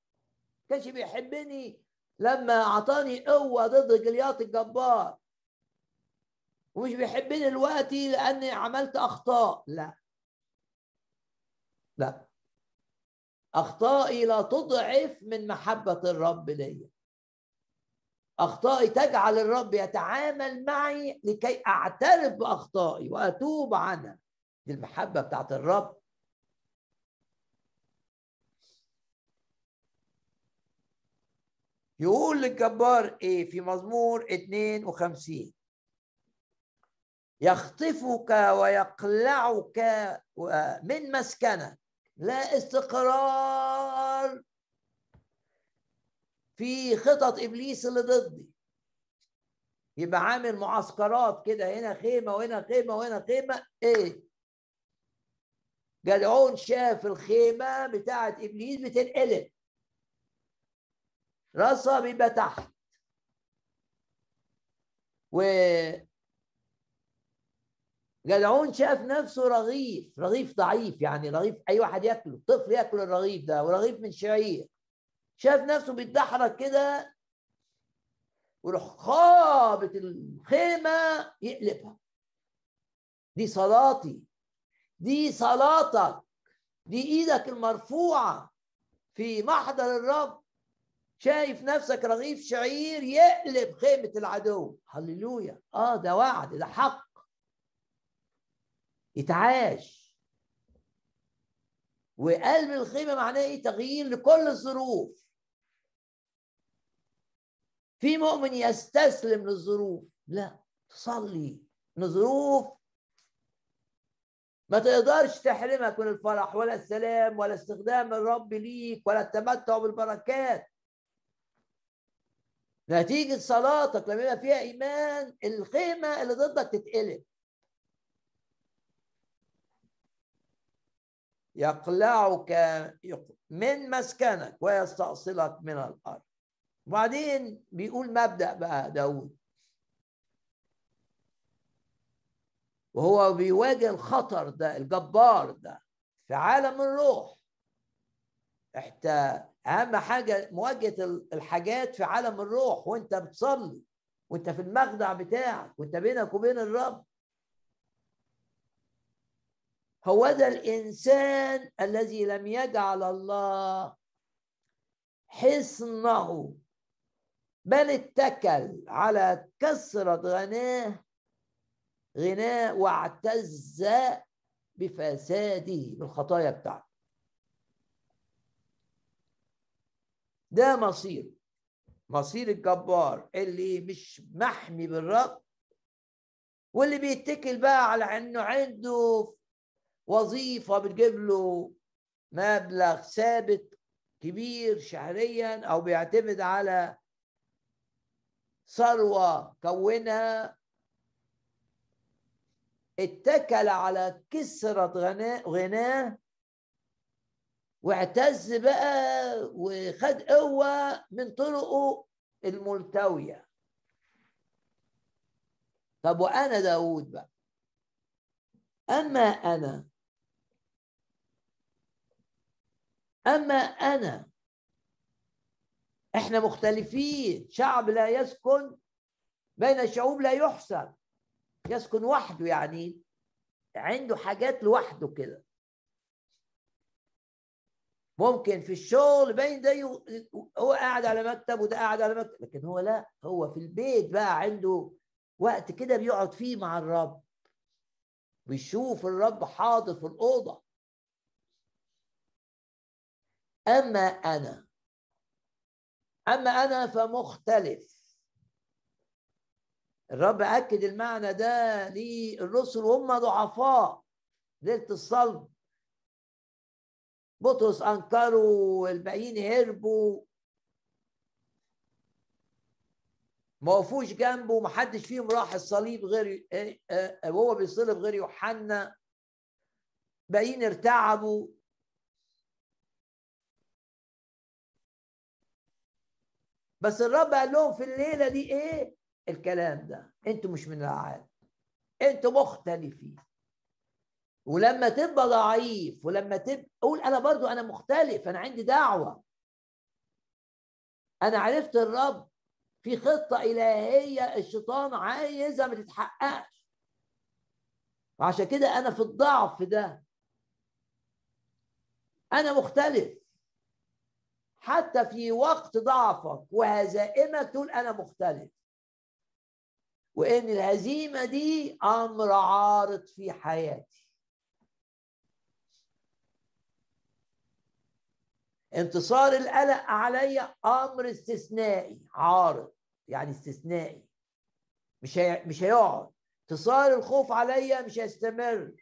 كانش بيحبني لما أعطاني قوة ضد جليات الجبار ومش بيحبني دلوقتي لأني عملت أخطاء. لا. لا. أخطائي لا تضعف من محبة الرب ليا. أخطائي تجعل الرب يتعامل معي لكي أعترف بأخطائي وأتوب عنها. دي المحبة بتاعت الرب. يقول للجبار إيه في مزمور 52 يخطفك ويقلعك من مسكنك. لا استقرار في خطط إبليس اللي ضدي. يبقى عامل معسكرات كده هنا خيمة وهنا خيمة وهنا خيمة. إيه جدعون شاف الخيمة بتاعت إبليس بتنقلب. راسها بيبقى تحت. و جدعون شاف نفسه رغيف رغيف ضعيف يعني رغيف أي واحد ياكله طفل ياكل الرغيف ده ورغيف من شعير. شاف نفسه بيتدحرج كده ويروح خابط الخيمة يقلبها. دي صلاتي دي صلاتك دي إيدك المرفوعة في محضر الرب. شايف نفسك رغيف شعير يقلب خيمة العدو. هللويا. آه ده وعد ده حق. يتعاش وقلب الخيمة معناه إيه؟ تغيير لكل الظروف. في مؤمن يستسلم للظروف. لا تصلي. إن الظروف ما تقدرش تحرمك من الفرح ولا السلام ولا استخدام الرب ليك ولا التمتع بالبركات. نتيجة صلاتك لما يبقى فيها إيمان الخيمة اللي ضدك تتقلب. يقلعك من مسكنك ويستأصلك من الأرض. وبعدين بيقول مبدأ بقى داود. وهو بيواجه الخطر ده الجبار ده في عالم الروح. احتى أهم حاجة مواجهة الحاجات في عالم الروح وأنت بتصلي وأنت في المخدع بتاعك وأنت بينك وبين الرب. هو ذا الإنسان الذي لم يجعل الله حصنه بل اتكل على كثرة غناه غناه واعتز بفساده بالخطايا بتاعته. ده مصير. مصير الجبار اللي مش محمي بالرب واللي بيتكل بقى على إنه عنده وظيفة بتجيب له مبلغ ثابت كبير شهريا أو بيعتمد على ثروة كونها. اتكل على كسرة غناه واعتز بقى وخد قوة من طرقه الملتوية. طب وأنا داود بقى؟ أما أنا أما أنا إحنا مختلفين. شعب لا يسكن بين الشعوب لا يحسن. يسكن وحده يعني عنده حاجات لوحده كده. ممكن في الشغل باين ده هو قاعد على مكتب وده قاعد على مكتب لكن هو لا هو في البيت بقى عنده وقت كده بيقعد فيه مع الرب. بيشوف الرب حاضر في الأوضة. أما أنا أما أنا فمختلف. الرب أكد المعنى ده للرسل وهم ضعفاء ليلة الصلب بطرس أنكروا والباقيين هربوا. ما وقفوش جنبه ما حدش فيهم راح الصليب غير آه، آه، وهو بيصلب غير يوحنا. باقيين ارتعبوا. بس الرب قال لهم في الليلة دي إيه؟ الكلام ده. أنتوا مش من العالم. أنتوا مختلفين. ولما تبقى ضعيف ولما تبقى قول أنا برضو أنا مختلف أنا عندي دعوة. أنا عرفت الرب في خطة إلهية الشيطان عايزها ما تتحققش. وعشان كده أنا في الضعف ده. أنا مختلف. حتى في وقت ضعفك وهزائمك تقول أنا مختلف. وإن الهزيمة دي أمر عارض في حياتي. انتصار القلق علي أمر استثنائي عارض يعني استثنائي. مش هي... مش هيقعد. انتصار الخوف عليا مش هيستمر.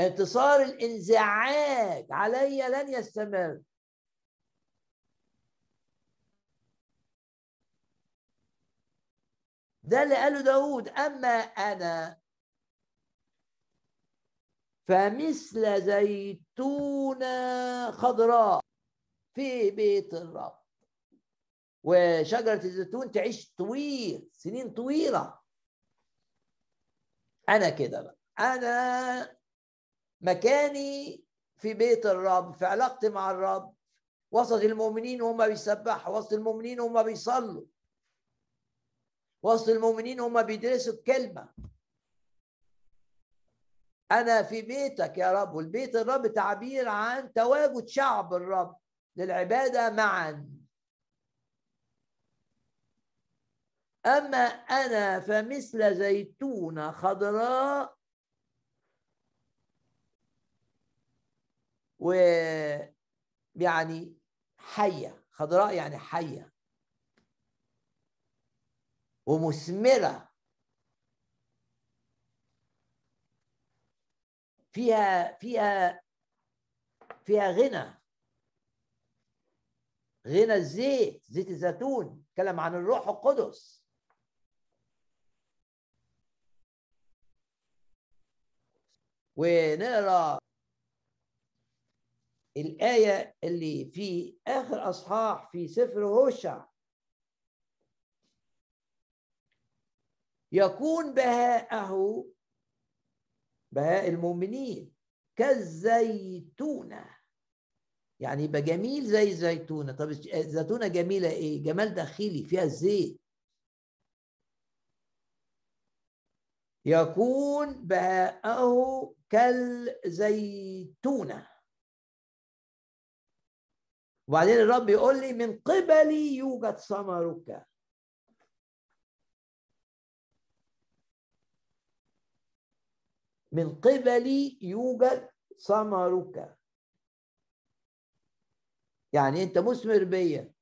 انتصار الانزعاج عليا لن يستمر. ده اللي قاله داود أما أنا فمثل زيتونة خضراء في بيت الرب. وشجرة الزيتون تعيش طويل سنين طويلة. أنا كده بقى. أنا مكاني في بيت الرب في علاقتي مع الرب. وسط المؤمنين وهم بيسبحوا وسط المؤمنين وهم بيصلوا. وسط المؤمنين هم بيدرسوا الكلمة. أنا في بيتك يا رب والبيت الرب تعبير عن تواجد شعب الرب للعبادة معا. أما أنا فمثل زيتونة خضراء و يعني حية خضراء يعني حية ومثمرة فيها فيها فيها غنى. غنى الزيت زيت الزيتون. تكلم عن الروح القدس. ونقرا الآية اللي في آخر أصحاح في سفر هوشع. يكون بهاءه بهاء المؤمنين كالزيتونة. يعني يبقى جميل زي الزيتونة طب الزيتونة جميلة إيه؟ جمال داخلي فيها الزيت يكون بهاءه كالزيتونة. وبعدين الرب يقول لي من قبلي يوجد ثمرك. من قبلي يوجد ثمرك. يعني أنت مثمر بيا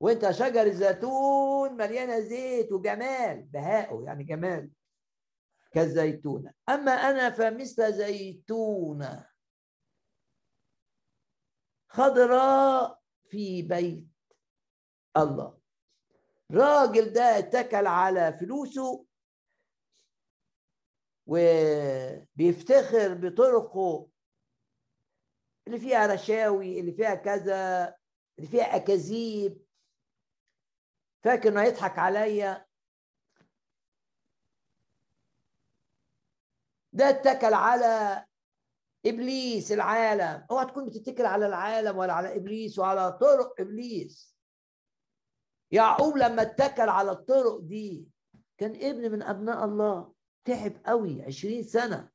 وأنت شجر الزيتون مليانه زيت وجمال بهاءه يعني جمال كالزيتونة. أما أنا فمثل زيتونة خضراء في بيت الله. راجل ده اتكل على فلوسه وبيفتخر بطرقه اللي فيها رشاوي اللي فيها كذا اللي فيها أكاذيب. فاكر إنه هيضحك عليا؟ ده اتكل على إبليس العالم. أوعى تكون بتتكل على العالم ولا على إبليس وعلى طرق إبليس. يعقوب لما اتكل على الطرق دي كان ابن من أبناء الله. تعب قوي عشرين سنة.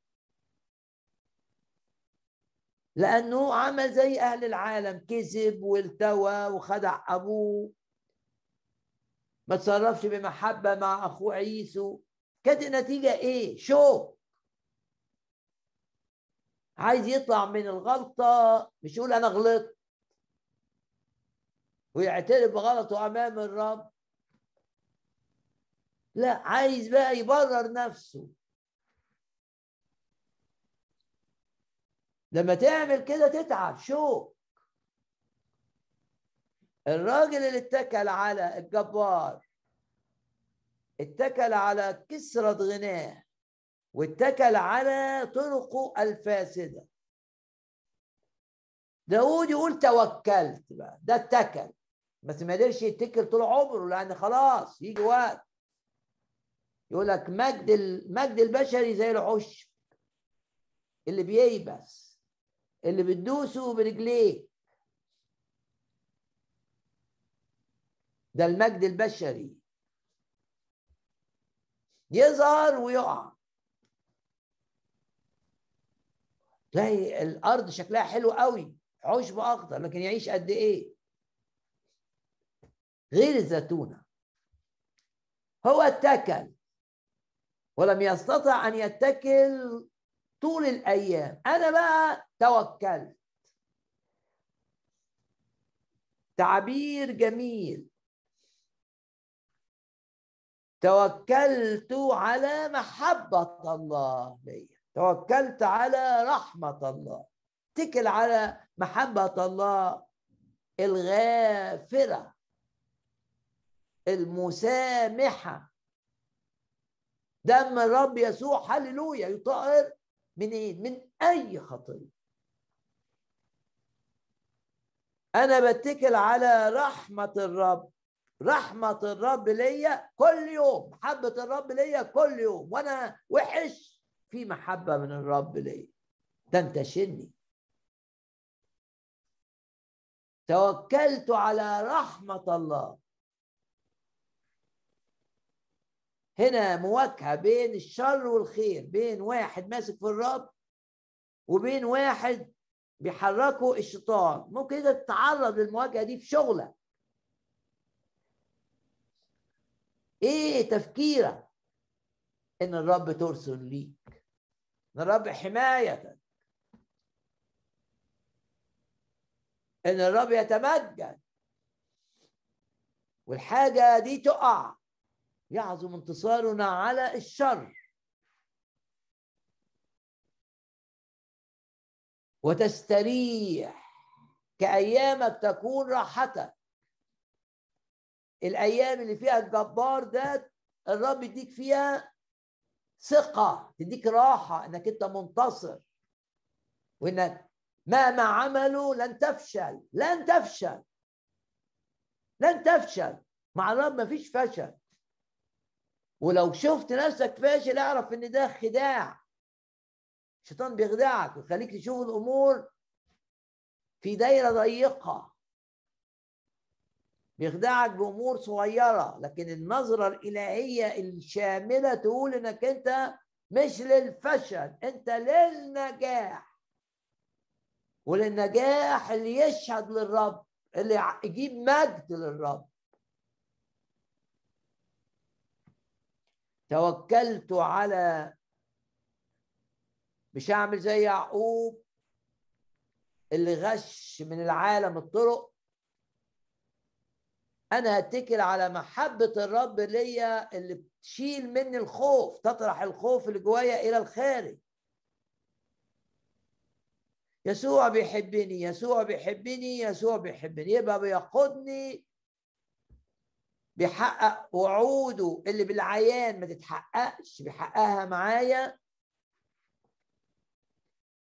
لأنه عمل زي أهل العالم كذب والتوى وخدع أبوه. ما تصرفش بمحبة مع أخوه عيسو. كانت النتيجة إيه؟ شو عايز يطلع من الغلطة مش يقول أنا غلطت. ويعترف بغلطه أمام الرب. لا عايز بقى يبرر نفسه. لما تعمل كده تتعب شو الراجل اللي اتكل على الجبار اتكل على كسرة غناه واتكل على طرقه الفاسدة. داود يقول توكلت بقى ده اتكل. بس ما قدرش يتكل طول عمره لأن خلاص يجي وقت. يقول لك مجد المجد البشري زي العشب اللي بييبس اللي بتدوسه برجليك ده المجد البشري. يظهر ويقع. تلاقي الأرض شكلها حلو قوي عشب أخضر لكن يعيش قد إيه؟ غير الزيتونة. هو اتكل. ولم يستطع أن يتكل طول الأيام. أنا بقى توكلت. تعبير جميل. توكلت على محبة الله لي توكلت على رحمة الله. اتكل على محبة الله الغافرة المسامحة. دم الرب يسوع هللويا يطهر من إيه؟ من أي خطية. أنا بتكل على رحمة الرب. رحمة الرب ليا كل يوم محبة الرب ليا كل يوم. وأنا وحش في محبة من الرب ليا. ده انتشني توكلت على رحمة الله. هنا مواجهة بين الشر والخير بين واحد ماسك في الرب وبين واحد بيحركه الشيطان. ممكن انت تتعرض للمواجهة دي في شغلك. إيه تفكيرك ان الرب ترسل ليك؟ إن الرب حمايتك. إن الرب يتمجد. والحاجة دي تقع. يعظم انتصارنا على الشر. وتستريح كأيامك تكون راحتك. الأيام اللي فيها الجبار ده الرب يديك فيها ثقة تديك راحة إنك أنت منتصر. وإنك مهما عملوا لن تفشل لن تفشل لن تفشل. مع الرب مفيش فشل. ولو شفت نفسك فاشل اعرف إن ده خداع. الشيطان بيخدعك ويخليك تشوف الأمور في دايرة ضيقة. بيخدعك بأمور صغيرة لكن النظرة الإلهية الشاملة تقول إنك أنت مش للفشل أنت للنجاح. وللنجاح اللي يشهد للرب اللي يجيب مجد للرب. توكلت على مش هعمل زي يعقوب اللي غش من العالم الطرق. أنا هتكل على محبة الرب ليا اللي بتشيل مني الخوف تطرح الخوف اللي جوايا إلى الخارج. يسوع بيحبني يسوع بيحبني يسوع بيحبني يبقى بيقودني بيحقق وعوده اللي بالعيان ما تتحققش. بيحققها معايا.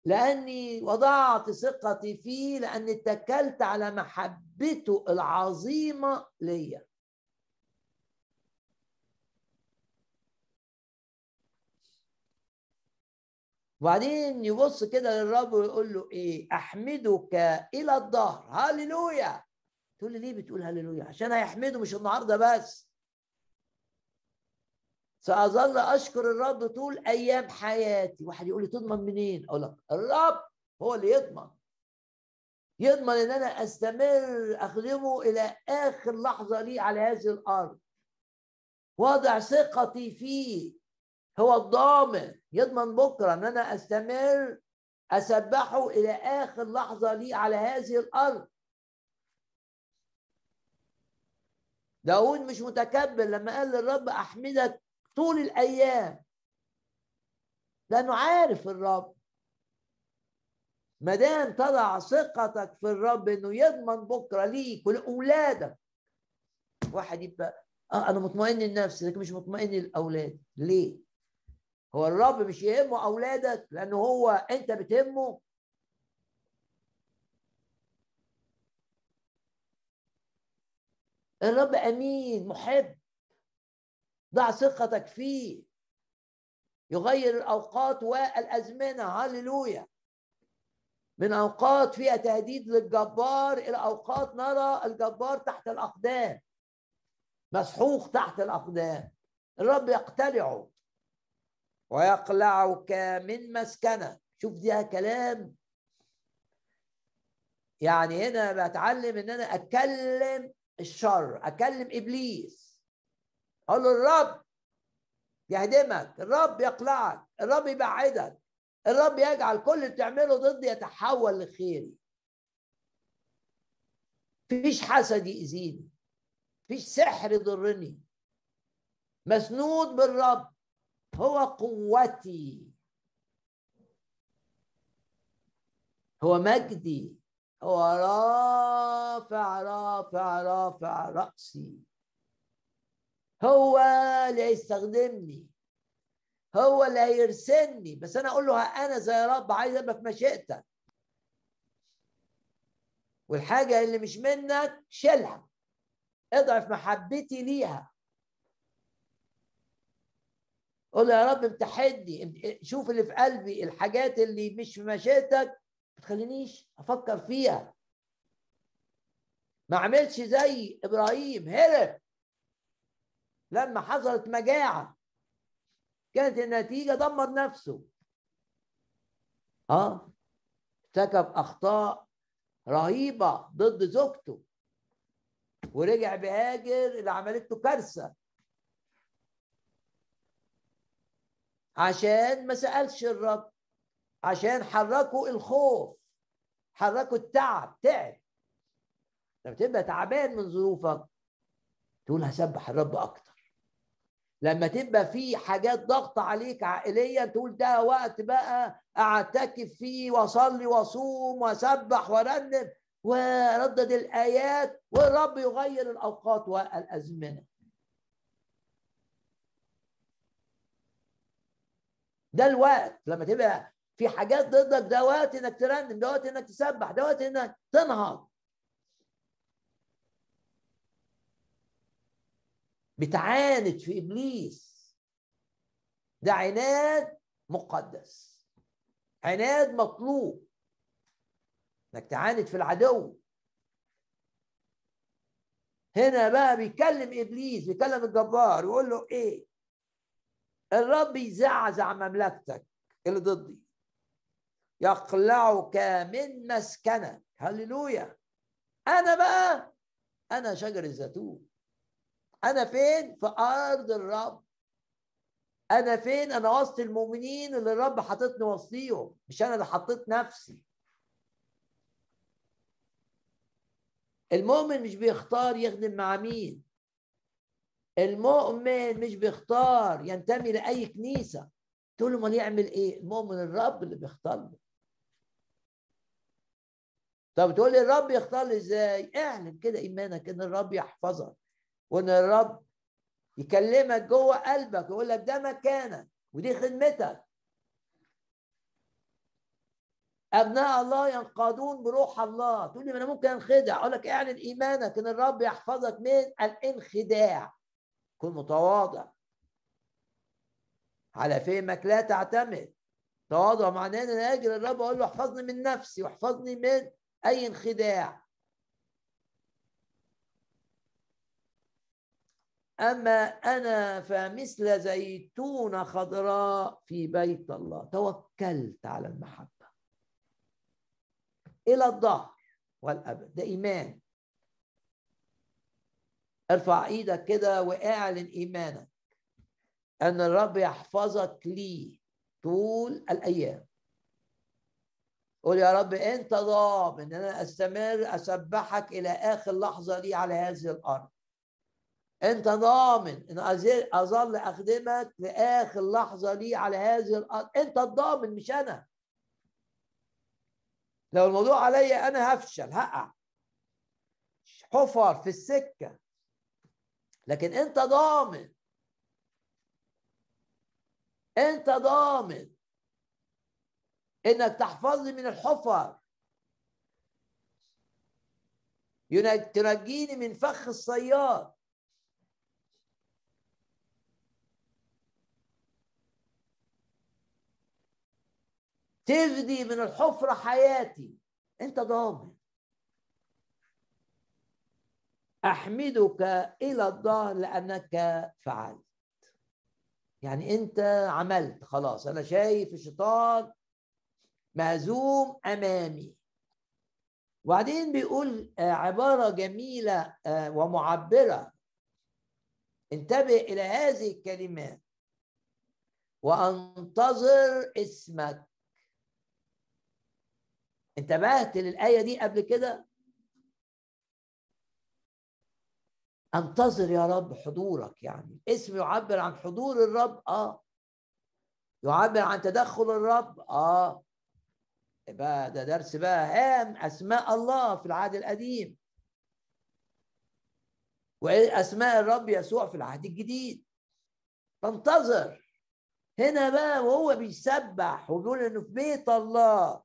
لأني وضعت ثقتي فيه لاني اتكلت على محبته العظيمة ليا. وبعدين يبص كده للرب ويقول له إيه؟ أحمدك إلى الظهر هللويا! تقول لي ليه بتقول هللويا؟ عشان هيحمده مش النهارده بس. سأظل أشكر الرب طول أيام حياتي. واحد يقول لي تضمن منين؟ أقول لك الرب هو اللي يضمن. يضمن إن أنا أستمر اخدمه إلى آخر لحظة لي على هذه الأرض. وضع ثقتي فيه. هو الضامن. يضمن بكرة إن أنا أستمر أسبحه إلى آخر لحظة لي على هذه الأرض. داود مش متكبر لما قال للرب أحمدك طول الأيام. لأنه عارف الرب. ما دام تضع ثقتك في الرب إنه يضمن بكرة ليك ولأولادك. واحد يبقى آه أنا مطمئن لنفسي لكن مش مطمئن للأولاد. ليه؟ هو الرب مش يهمه أولادك لأنه هو أنت بتهمه الرب أمين محب. ضع ثقتك فيه. يغير الأوقات والأزمنة. هللويا. من أوقات فيها تهديد للجبار إلى أوقات نرى الجبار تحت الأقدام. مسحوق تحت الأقدام. الرب يقتلعه ويقلعك من مسكنة. شوف ده كلام. يعني هنا بتعلم إن أنا اتكلم الشر أكلم إبليس. أقول له الرب يهدمك الرب يقلعك الرب يبعدك الرب يجعل كل اللي بتعمله ضدي يتحول لخيري فيش حسد يأذيني فيش سحر يضرني. مسنود بالرب هو قوتي. هو مجدي. هو رافع رافع رافع رأسي. هو اللي هيستخدمني هو اللي هيرسلني بس أنا أقول له أنا زي رب عايز أبقى في مشيئتك. والحاجة اللي مش منك شيلها. اضعف محبتي ليها. قول يا رب امتحني. شوف اللي في قلبي الحاجات اللي مش في مشيئتك ما تخلينيش أفكر فيها. ما عملش زي إبراهيم هرب. لما حصلت مجاعة كانت النتيجة دمر نفسه. آه. ارتكب أخطاء رهيبة ضد زوجته. ورجع بهاجر اللي عملت له كارثة. عشان ما سألش الرب. عشان حركوا الخوف حركوا التعب تعب. لما تبقى تعبان من ظروفك تقول هسبح الرب أكتر. لما تبقى في حاجات ضغط عليك عائليا تقول ده وقت بقى أعتكف فيه وأصلي وأصوم وأسبح وأرنم. وردد الآيات والرب يغير الأوقات والأزمنة. ده الوقت. لما تبقى في حاجات ضدك ده وقت إنك ترنم ده وقت إنك تسبح ده وقت إنك تنهض. بتعاند في إبليس. ده عناد مقدس. عناد مطلوب. إنك تعاند في العدو. هنا بقى بيكلم إبليس بيكلم الجبار يقول له إيه؟ الرب يزعزع مملكتك اللي ضدي. يقلعك من مسكنك. هللويا. أنا بقى أنا شجر الزيتون. أنا فين؟ في أرض الرب. أنا فين؟ أنا وسط المؤمنين اللي الرب حاططني وسطيهم مش أنا اللي حطيت نفسي. المؤمن مش بيختار يخدم مع مين. المؤمن مش بيختار ينتمي لأي كنيسة. تقول له أمال يعمل إيه؟ المؤمن الرب اللي بيختار له. طب تقول لي الرب يختار لي إزاي؟ اعلن كده إيمانك إن الرب يحفظك وإن الرب يكلمك جوه قلبك يقول لك ده مكانك ودي خدمتك. أبناء الله ينقادون بروح الله. تقول لي ما أنا ممكن أنخدع. أقول لك اعلن إيمانك إن الرب يحفظك من الانخداع. كن متواضع. على فهمك لا تعتمد. تواضع معناه إن أنا أجي للرب أقول له احفظني من نفسي واحفظني من أي انخداع. أما أنا فمثل زيتونة خضراء في بيت الله. توكلت على المحبة. إلى الظهر والأبد. ده إيمان. ارفع إيدك كده واعلن إيمانك. أن الرب يحفظك لي طول الأيام. قول يا رب أنت ضامن إن أنا أستمر أسبحك إلى آخر لحظة لي على هذه الأرض. أنت ضامن إن أظل أخدمك لاخر لحظة لي على هذه الأرض. أنت الضامن مش أنا. لو الموضوع عليا أنا هفشل هقع. حفر في السكة. لكن أنت ضامن. أنت ضامن. إنك تحفظني من الحفر. تنجيني من فخ الصياد. تفدي من الحفرة حياتي. أنت ضامن. أحمدك إلى الظهر لأنك فعلت. يعني أنت عملت. خلاص أنا شايف الشيطان مهزوم أمامي. وبعدين بيقول آه، عبارة جميلة آه، ومعبرة. انتبه إلى هذه الكلمات وأنتظر اسمك. انتبهت للآية دي قبل كده؟ أنتظر يا رب حضورك يعني. اسم يعبر عن حضور الرب آه. يعبر عن تدخل الرب آه. بقى ده درس بقى هام أسماء الله في العهد القديم. وايه أسماء الرب يسوع في العهد الجديد. فانتظر. هنا بقى وهو بيسبح وبيقول إنه في بيت الله.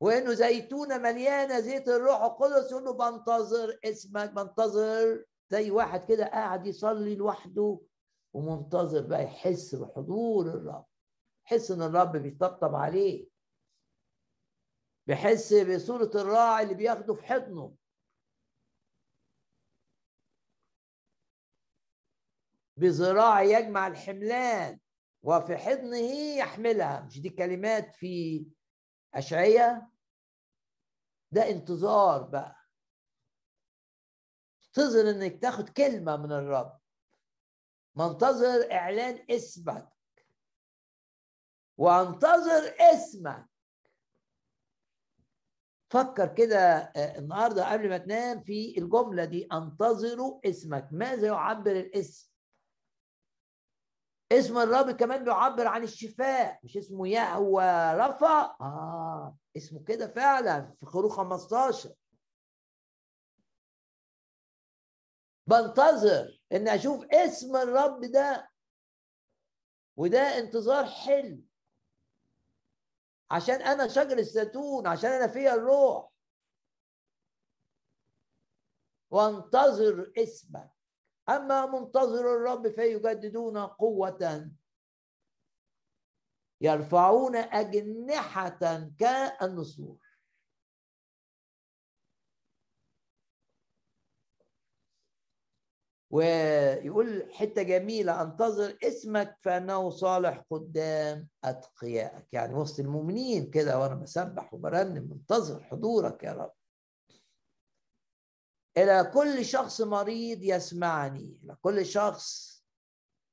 وإنه زيتونة مليانة زيت الروح القدس يقول له بنتظر اسمك بنتظر. زي واحد كده قاعد يصلي لوحده ومنتظر بقى يحس بحضور الرب. يحس إن الرب بيطبطب عليه. بيحس بصورة الراعي اللي بياخده في حضنه. بذراع يجمع الحملان وفي حضنه يحملها. مش دي كلمات في أشعية؟ ده انتظار بقى. انتظر إنك تاخد كلمة من الرب. منتظر إعلان اسمك وانتظر اسمك. فكر كده آه، النهارده قبل ما تنام في الجملة دي انتظروا اسمك. ماذا يعبر الاسم؟ اسم الرب كمان بيعبر عن الشفاء مش اسمه يهوى رفع؟ آه اسمه كده فعلا في خروج 15 بنتظر ان أشوف اسم الرب ده وده انتظار حلو عشان أنا شجر الزيتون عشان أنا فيها الروح. وانتظر اسمك. أما منتظر الرب فيجددون قوة. يرفعون أجنحة كالنسور. ويقول حتة جميلة أنتظر اسمك فأنه صالح قدام أتقيائك. يعني وسط المؤمنين كده وأنا بسبح وبرنم منتظر حضورك يا رب. إلى كل شخص مريض يسمعني إلى كل شخص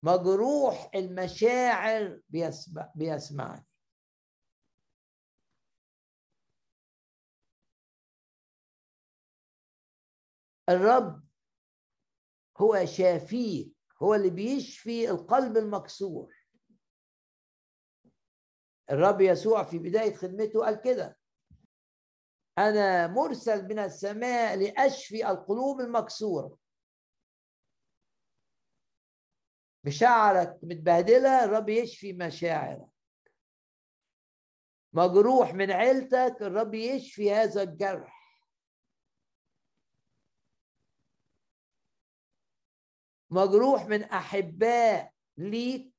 مجروح المشاعر بيسمع بيسمعني. الرب هو شافيك هو اللي بيشفي القلب المكسور. الرب يسوع في بداية خدمته قال كده أنا مرسل من السماء لأشفي القلوب المكسورة. مشاعرك متبهدلة الرب يشفي مشاعرك. مجروح من عيلتك الرب يشفي هذا الجرح. مجروح من أحباء ليك.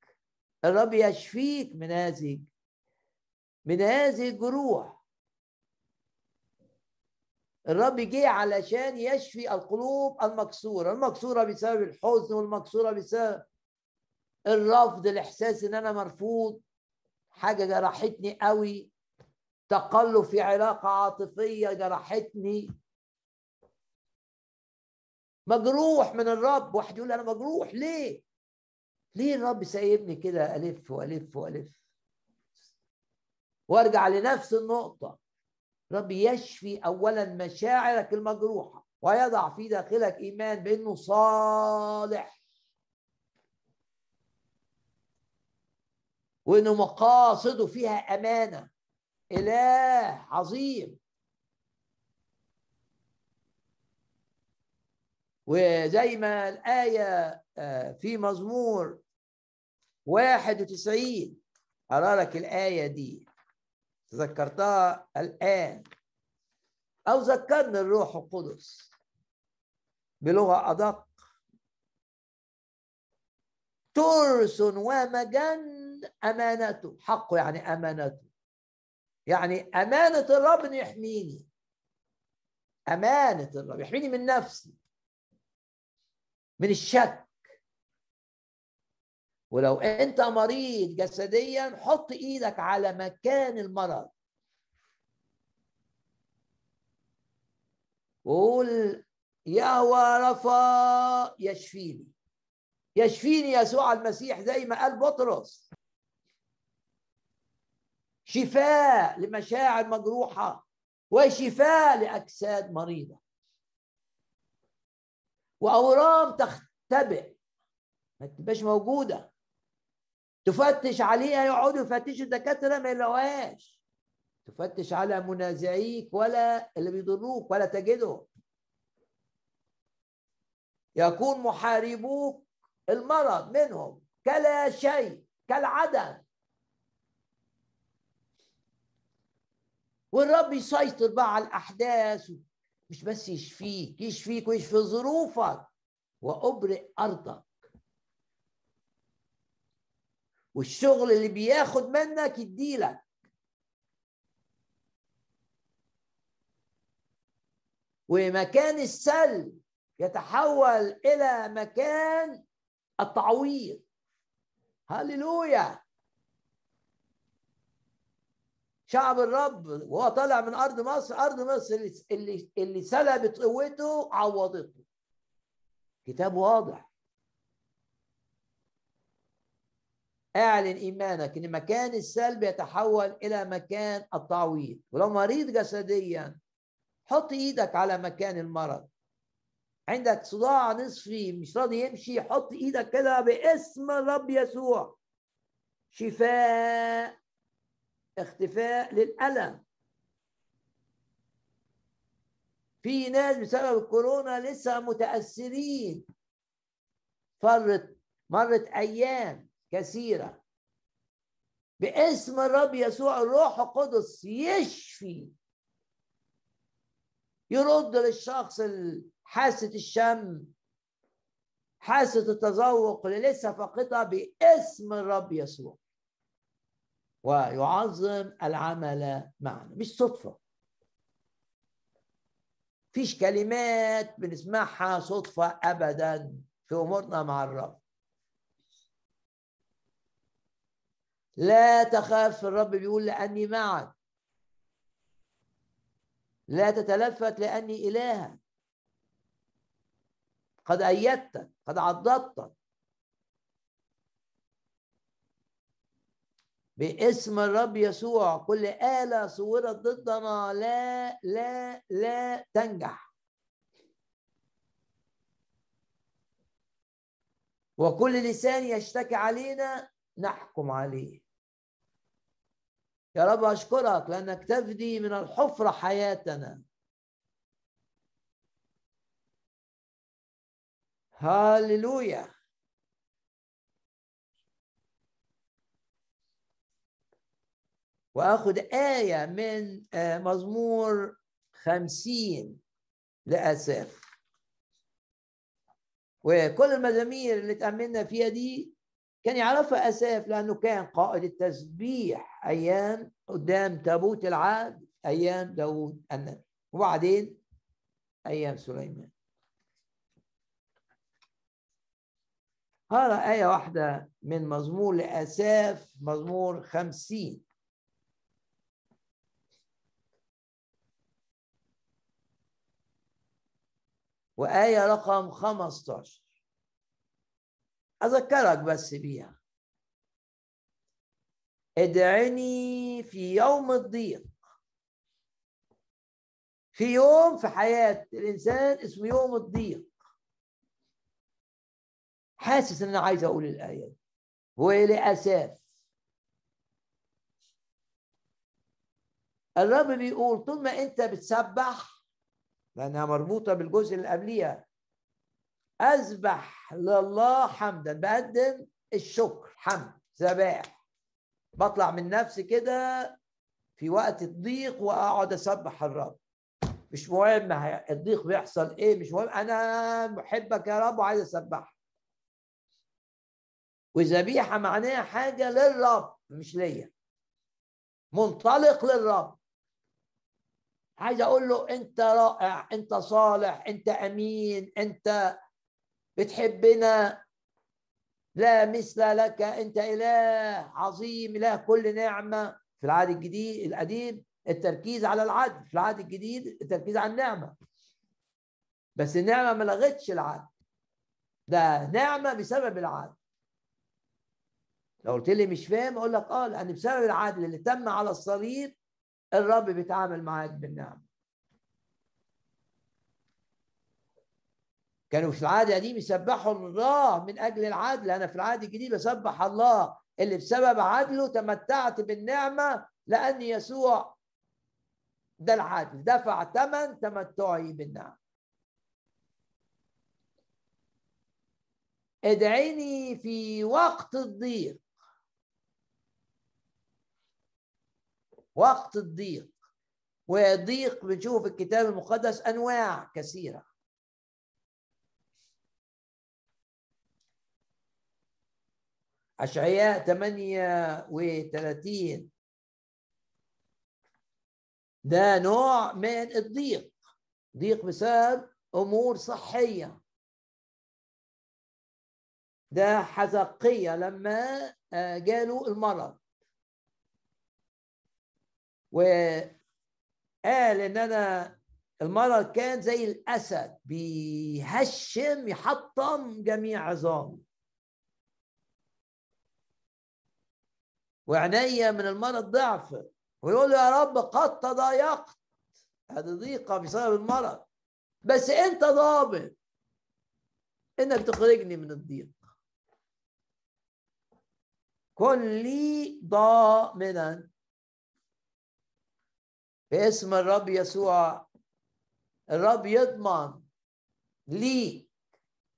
الرب يشفيك من هذه من هذه الجروح. الرب جه علشان يشفي القلوب المكسورة. المكسورة بسبب الحزن والمكسورة بسبب الرفض الإحساس إن أنا مرفوض. حاجة جرحتني قوي. تقلب في علاقة عاطفية جرحتني. مجروح من الرب. واحد يقول أنا مجروح ليه؟ ليه الرب سايبني كده ألف وألف وألف؟ وأرجع لنفس النقطة. رب يشفي اولا مشاعرك المجروحة ويضع في داخلك إيمان بأنه صالح. وأنه مقاصده فيها أمانة. إله عظيم. وزي ما الآية آه، في مزمور 91 أرى لك الآية دي. تذكرتها الآن. أو ذكرني الروح القدس بلغة أدق. ترس ومجن أمانته. حقه يعني أمانته. يعني أمانة الرب يحميني. أمانة الرب يحميني من نفسي. من الشك. ولو أنت مريض جسديا حط إيدك على مكان المرض. وقول يهوى رفا يشفيني. يشفيني يسوع المسيح زي ما قال بطرس. شفاء لمشاعر مجروحة وشفاء لأجساد مريضة. وأورام تختبئ. ما تبقاش موجودة. تفتش عليها يقعدوا يفتشوا الدكاترة ما يلاقوهاش. تفتش على منازعيك ولا اللي بيضروك ولا تجده. يكون محاربوك المرض منهم كلا شيء كالعدم. والرب يسيطر بقى على الأحداث مش بس يشفيك يشفيك ويشفي ظروفك. وأبرئ أرضك. والشغل اللي بياخد منك يديلك. ومكان السلب يتحول إلى مكان التعويض. هللويا. شعب الرب وهو طالع من أرض مصر أرض مصر اللي اللي سلبت قوته عوضته. كتاب واضح. اعلن إيمانك إن مكان السلب يتحول إلى مكان التعويض. ولو مريض جسديا حط إيدك على مكان المرض. عندك صداع نصفي مش راضي يمشي حط إيدك كده باسم الرب يسوع. شفاء اختفاء للألم. في ناس بسبب الكورونا لسه متأثرين. فرت مرت أيام كثيرة. باسم الرب يسوع الروح القدس يشفي. يرد للشخص حاسة الشم حاسة التذوق اللي لسه فاقدها باسم الرب يسوع. ويعظم العمل معنا. مش صدفة. فيش كلمات بنسمعها صدفة أبدا في أمورنا مع الرب. لا تخاف الرب بيقول لأني معك. لا تتلفت لأني إلهك. قد أيدتك قد عضدتك باسم الرب يسوع. كل آلة صورت ضدنا لا لا لا تنجح. وكل لسان يشتكي علينا نحكم عليه. يا رب أشكرك لأنك تفدي من الحفرة حياتنا. هاليلويا وآخد آية من آه، مزمور خمسين لأساف وكل المزامير اللي تأملنا فيها دي كان يعرفها أساف لأنه كان قائد التسبيح أيام قدام تابوت العهد أيام داود النبي. وبعدين أيام سليمان. هذا آية واحدة من مزمور لأساف مزمور خمسين. وآية رقم 15 أذكرك بس بيها. ادعني في يوم الضيق. في يوم في حياة الإنسان اسمه يوم الضيق. حاسس إن أنا عايز أقول الآية دي. ولاساف الرب بيقول طول ما أنت بتسبح لأنها مربوطة بالجزء اللي قبليها. أذبح لله حمدا. بقدم الشكر حمد ذبائح بطلع من نفسي كده في وقت الضيق وأقعد أسبح الرب. مش مهم الضيق بيحصل إيه مش مهم. أنا محبك يا رب وعايز أسبحك. وذبيحة معناها حاجة للرب مش ليا. منطلق للرب. عايز أقول له انت رائع انت صالح انت امين انت بتحبنا. لا مثل لك انت اله عظيم اله كل نعمة. في العهد الجديد القديم التركيز على العدل في العهد الجديد التركيز على النعمة. بس النعمة ما لغتش العدل. ده نعمة بسبب العدل. لو قلت لي مش فاهم أقول لك آه لأن بسبب العدل اللي تم على الصليب الرب بيتعامل معاك بالنعم. كانوا في العهد القديم يسبحوا الله من أجل العدل. أنا في العهد الجديد بسبح الله اللي بسبب عدله تمتعت بالنعمة لأن يسوع ده العدل دفع ثمن تمتعي بالنعم. ادعيني في وقت الضيق. وقت الضيق. والضيق بنشوف الكتاب المقدس أنواع كثيرة. أشعياء 38 ده نوع من الضيق. ضيق بسبب أمور صحية. ده حزقية لما آه، جاله المرض. وقال إن أنا المرض كان زي الأسد بيهشم يحطم جميع عظامه وعينيا من المرض ضعف ويقول يا رب قد تضايقت. هذه ضيقة بسبب المرض. بس أنت ضابط إنك تخرجني من الضيق. كن لي ضامنا. باسم الرب يسوع. الرب يضمن ليك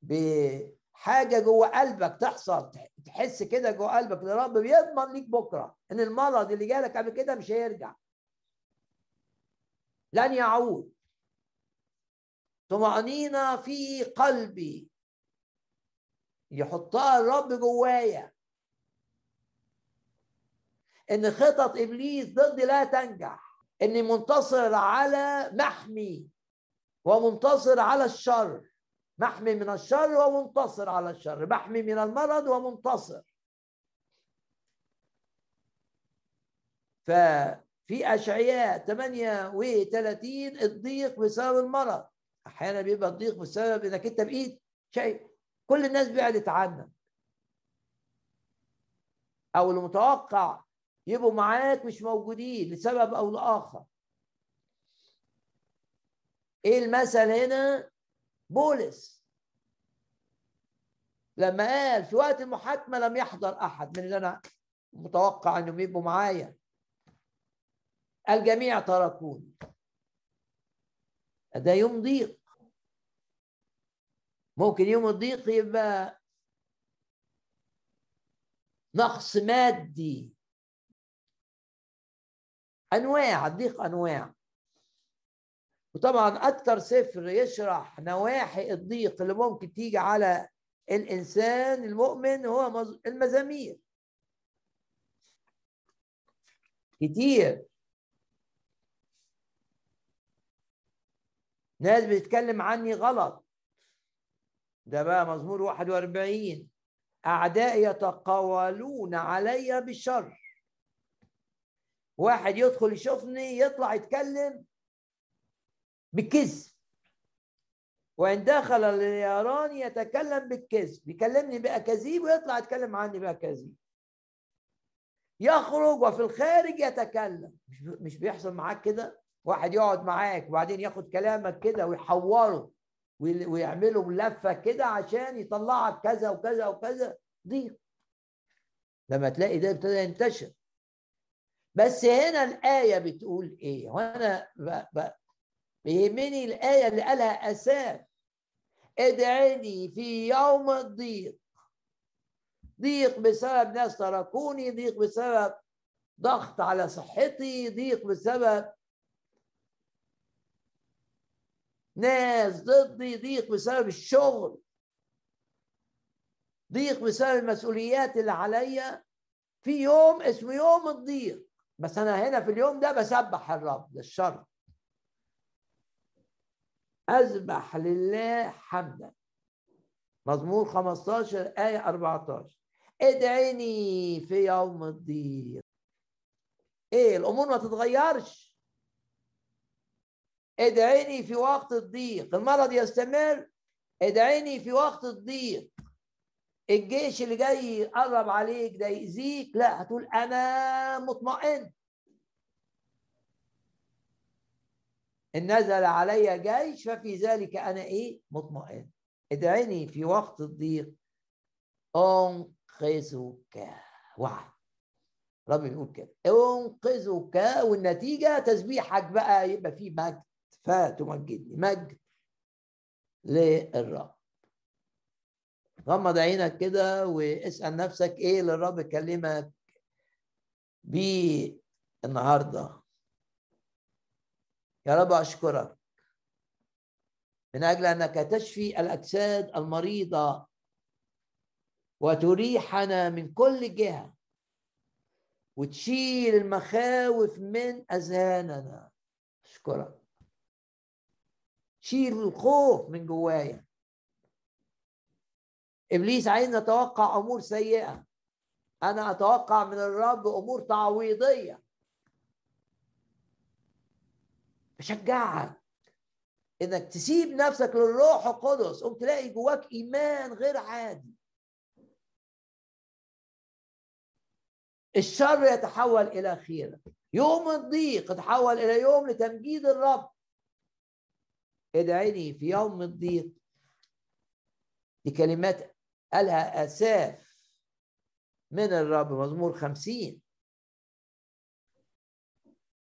بحاجة جوه قلبك تحصل. تحس كده جوه قلبك الرب بيضمن ليك بكرة. إن المرض اللي جالك قبل كده مش هيرجع. لن يعود. طمأنينة في قلبي. يحطها الرب جوايا. إن خطط إبليس ضدي لا تنجح. اني منتصر على محمي ومنتصر على الشر. محمي من الشر ومنتصر على الشر. محمي من المرض ومنتصر ففي أشعياء 38 الضيق بسبب المرض. أحيانا بيبقى الضيق بسبب إنك أنت بإيد شيء. كل الناس بعدت عنك أو المتوقع يبقوا معاك مش موجودين لسبب أو لآخر. إيه المثل هنا؟ بولس. لما قال في وقت المحاكمة لم يحضر أحد من اللي أنا متوقع أنهم يبقوا معايا. الجميع تركوني. ده يوم ضيق. ممكن يوم الضيق يبقى نقص مادي. أنواع الضيق أنواع. وطبعا أكثر سفر يشرح نواحي الضيق اللي ممكن تيجي على الإنسان المؤمن هو المزامير. كتير. ناس بتتكلم عني غلط. ده بقى مزمور 41 أعدائي يتقاولون علي بالشر واحد يدخل يشوفني يطلع يتكلم بالكذب. وإن دخل ليراني يتكلم بالكذب. يكلمني بأكاذيب ويطلع يتكلم عني بأكاذيب يخرج وفي الخارج يتكلم. مش مش بيحصل معاك كده؟ واحد يقعد معاك وبعدين ياخد كلامك كده ويحوره ويعمله لفه كده عشان يطلعك كذا وكذا وكذا. ضيق. لما تلاقي ده ابتدى ينتشر. بس هنا الآية بتقول إيه؟ وأنا بيهمني الآية اللي قالها أساف. ادعيني في يوم الضيق. ضيق بسبب ناس تركوني ضيق بسبب ضغط على صحتي ضيق بسبب ناس ضدي ضيق بسبب الشغل. ضيق بسبب المسؤوليات اللي عليا. في يوم اسمه يوم الضيق. بس أنا هنا في اليوم ده بسبح الرب للشر. أذبح لله حمدا. مزمور 15 آية 14 ادعيني في يوم الضيق إيه الأمور ما تتغيرش. ادعيني في وقت الضيق. المرض يستمر. ادعيني في وقت الضيق. الجيش اللي جاي يقرب عليك ده يأذيك لا هتقول أنا مطمئن. إن نزل علي جيش ففي ذلك أنا إيه؟ مطمئن. ادعيني في وقت الضيق. أنقذك. وعد. رب بيقول كده. أنقذك والنتيجة تسبيحك بقى يبقى فيه مجد. فتمجدني مجد للرب. غمض عينك كده واسأل نفسك إيه اللي الرب كلمك بيه النهارده. يا رب أشكرك من أجل أنك تشفي الأجساد المريضة وتريحنا من كل جهة وتشيل المخاوف من أذهاننا. أشكرك. شيل الخوف من جوايا. إبليس عايز نتوقع أمور سيئة. أنا أتوقع من الرب أمور تعويضية. بشجعك إنك تسيب نفسك للروح القدس قوم تلاقي جواك إيمان غير عادي. الشر يتحول إلى خير. يوم الضيق يتحول إلى يوم لتمجيد الرب. ادعيني في يوم الضيق دي كلمات قالها أساف من الرب مزمور خمسين.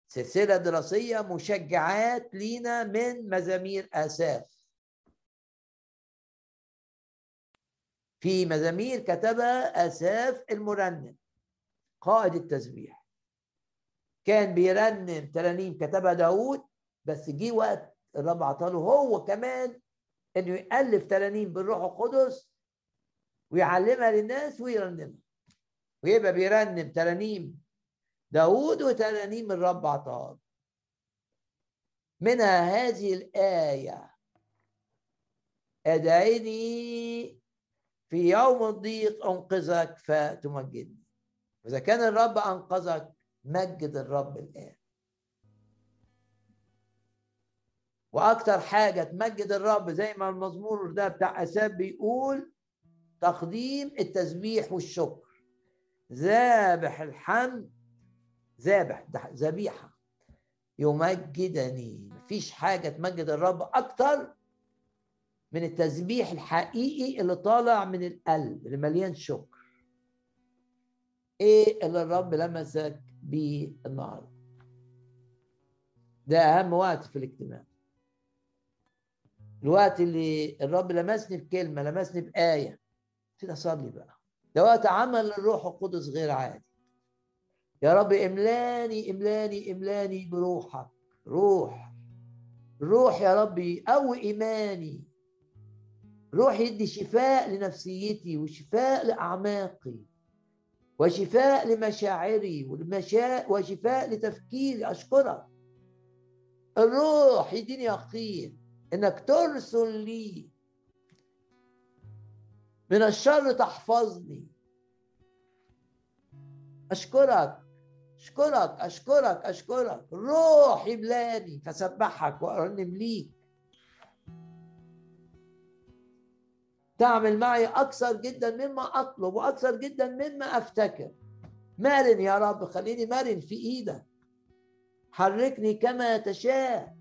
سلسلة دراسية مشجعات لينا من مزامير آساف في مزامير كتبها آساف المرنم قائد التسبيح. كان بيرنم ترانيم كتبها داود بس جه وقت الرب عطاله هو كمان إنه يالف ترانيم بالروح القدس ويعلمها للناس ويرنمها. ويبقى بيرنم ترانيم. داود وترانيم الرب عطاه منها هذه الآية. أدعيني في يوم الضيق أنقذك فتمجدني. إذا كان الرب أنقذك مجد الرب الآن. وأكتر حاجة تمجد الرب زي ما المزمور ده بتاع أساب بيقول تقديم التسبيح والشكر. ذابح الحمد ذابح ذبيحة. يمجدني. مفيش حاجة تمجد الرب أكتر من التسبيح الحقيقي اللي طالع من القلب اللي مليان شكر. إيه اللي الرب لمسك بيه النهارده؟ ده أهم وقت في الاجتماع. الوقت اللي الرب لمسني بكلمة لمسني بآية. كده صلي بقى. ده وقت عمل الروح القدس غير عادي. يا رب املاني املاني املاني بروحك. روح روح يا ربي قوي إيماني. روح يدي شفاء لنفسيتي وشفاء لأعماقي وشفاء لمشاعري وشفاء لتفكيري. أشكرك. الروح يديني يقين إنك ترسل لي من الشر تحفظني. أشكرك أشكرك أشكرك أشكرك. روح يملاني فسبحك وارنم ليك تعمل معي أكثر جدا مما أطلب وأكثر جدا مما أفتكر. مرن يا رب خليني مرن في إيدك. حركني كما تشاء.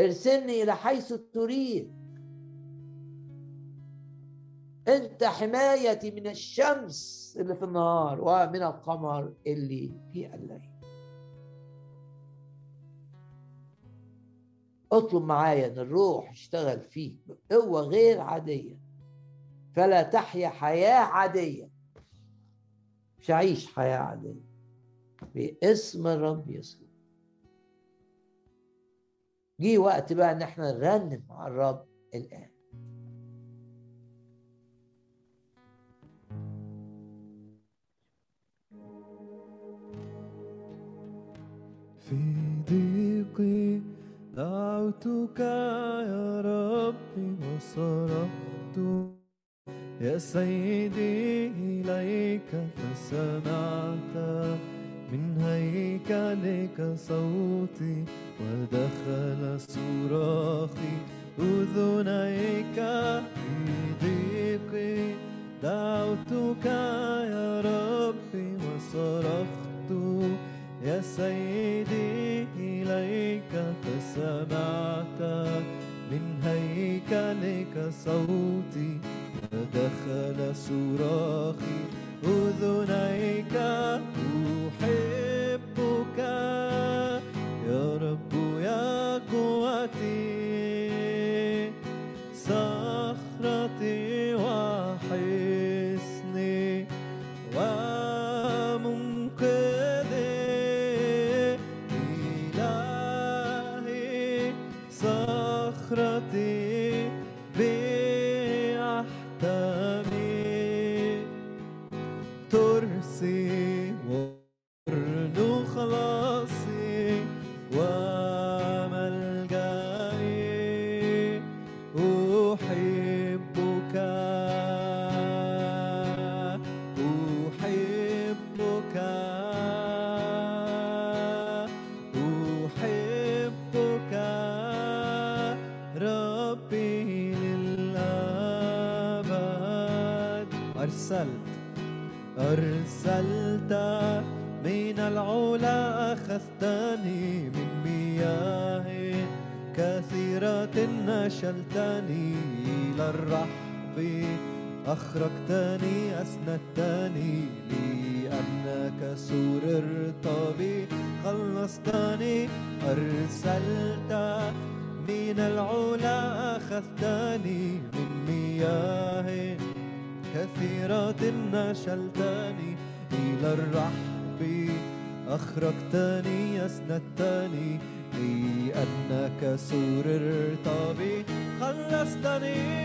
ارسلني إلى حيث تريد. أنت حمايتي من الشمس اللي في النهار ومن القمر اللي في الليل. اطلب معايا إن الروح يشتغل فيك بقوة غير عادية. فلا تحيا حياة عادية. مش عيش حياة عادية. باسم الرب يسوع. جه وقت بقى إن إحنا نرنم مع الرب الآن.
في ضيقي دعوتك يا ربي وصرخت يا سيدي إليك فسمعت من هيكلك صوتي ودخل صراخي أذنيك في ضيقي دعوتك يا ربي وصرخت يا سيدي إليك فسمعت من هيكلك صوتي ودخل صراخي أذنيك أحبك. يا رب يا قوتي أرسلت أخرجتني أسندتني لأنك سررت بي. خلصتني أرسلت من العلا أخذتني من مياه كثيرة نشلتني إلى الرحب. أخرجتني أسندتني لأنك سررت بي. خلصتني.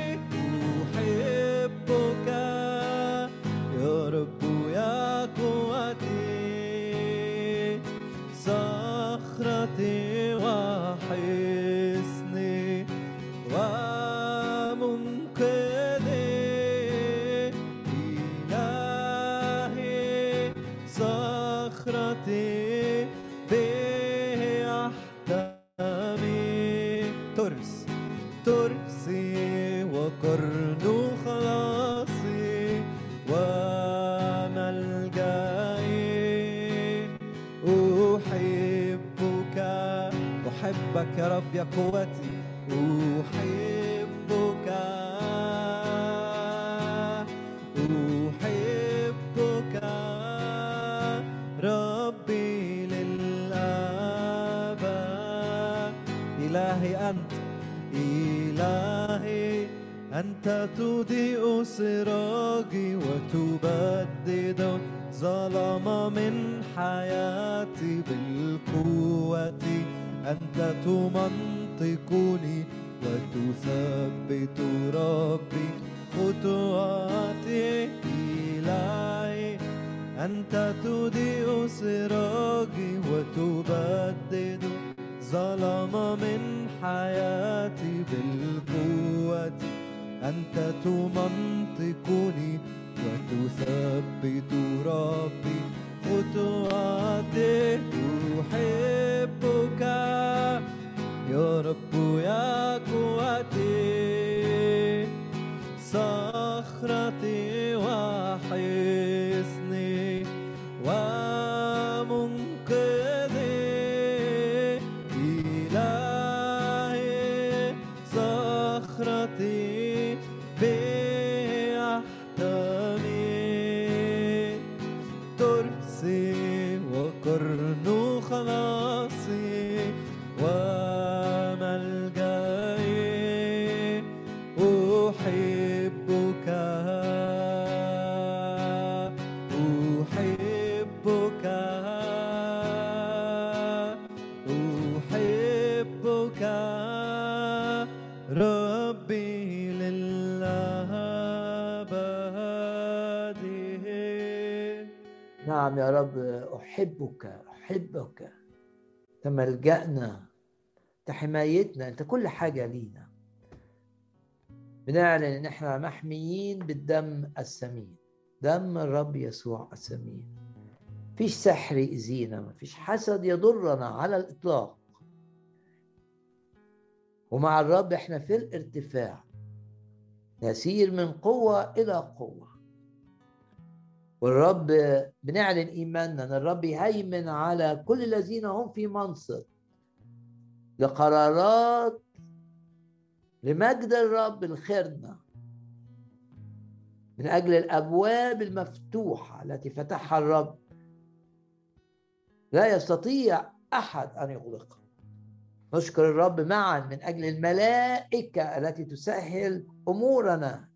أحبك أنت
ملجأنا أنت حمايتنا أنت كل حاجة لينا. بنعلن إن إحنا محميين بالدم الثمين دم الرب يسوع الثمين مفيش سحر يأذينا مفيش حسد يضرنا على الإطلاق. ومع الرب إحنا في الارتفاع. نسير من قوة إلى قوة. والرب بنعلن إيماننا إن الرب يهيمن على كل الذين هم في منصب لقرارات لمجد الرب الخيرنا من أجل الأبواب المفتوحة التي فتحها الرب. لا يستطيع أحد أن يغلقها. نشكر الرب معا من أجل الملائكة التي تسهل أمورنا.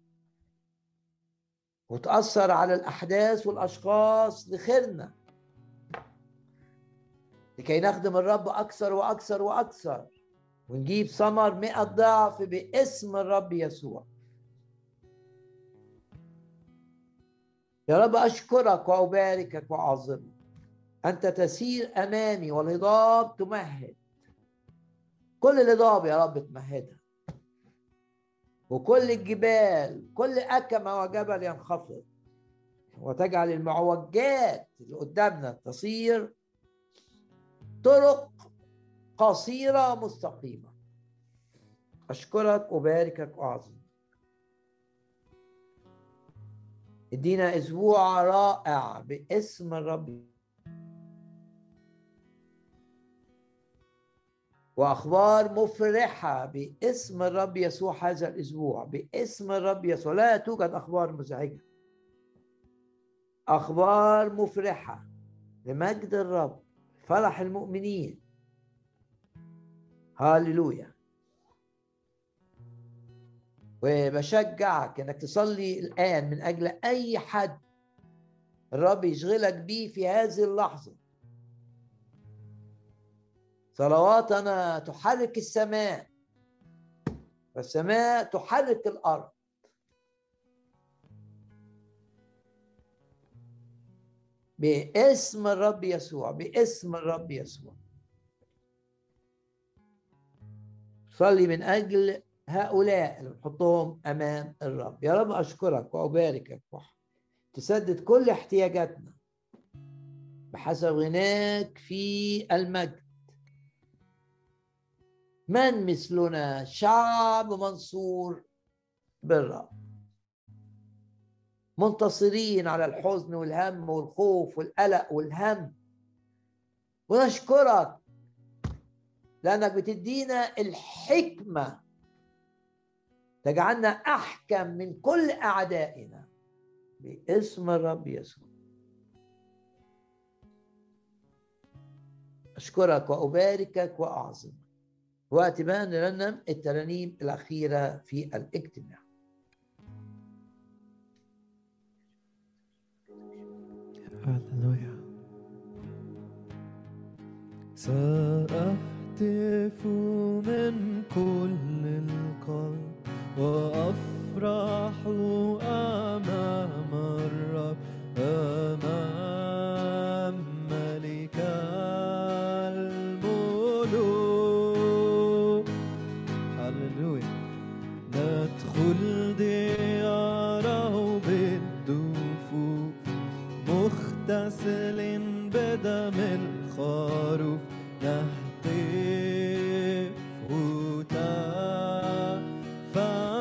وتأثر على الأحداث والأشخاص لخيرنا. لكي نخدم الرب أكثر وأكثر وأكثر ونجيب ثمر مئة ضعف باسم الرب يسوع. يا رب أشكرك وأباركك وأعظمك. أنت تسير أمامي والهضاب تمهد. كل الهضاب يا رب تمهدها. وكل الجبال كل أكمة وجبل ينخفض. وتجعل المعوجات اللي قدامنا تصير طرق قصيرة مستقيمة. أشكرك وباركك وأعظم. ادينا أسبوع رائع باسم الرب. وأخبار مفرحة باسم الرب يسوع هذا الأسبوع باسم الرب يسوع. لا توجد أخبار مزعجة. أخبار مفرحة لمجد الرب فرح المؤمنين. هاليلويا. وبشجعك إنك تصلي الآن من أجل أي حد الرب يشغلك بيه في هذه اللحظة. صلواتنا تحرك السماء والسماء تحرك الأرض. باسم الرب يسوع باسم الرب يسوع. صلي من أجل هؤلاء اللي بنحطهم أمام الرب. يا رب أشكرك وأباركك تسدد كل احتياجاتنا. بحسب غناك في المجد. من مثلنا؟ شعب منصور بالرب منتصرين على الحزن والهم والخوف والقلق والهم. ونشكرك لأنك بتدينا الحكمة. تجعلنا أحكم من كل أعدائنا. باسم الرب يسوع. أشكرك وأباركك وأعظمك. وقت بقى نرنم الترانيم الأخيرة في الاجتماع.
هللويا. سأهتف من كل القلب وأفرح أمام الرب أمام مغتسل بدم الخروف نهتف هتاف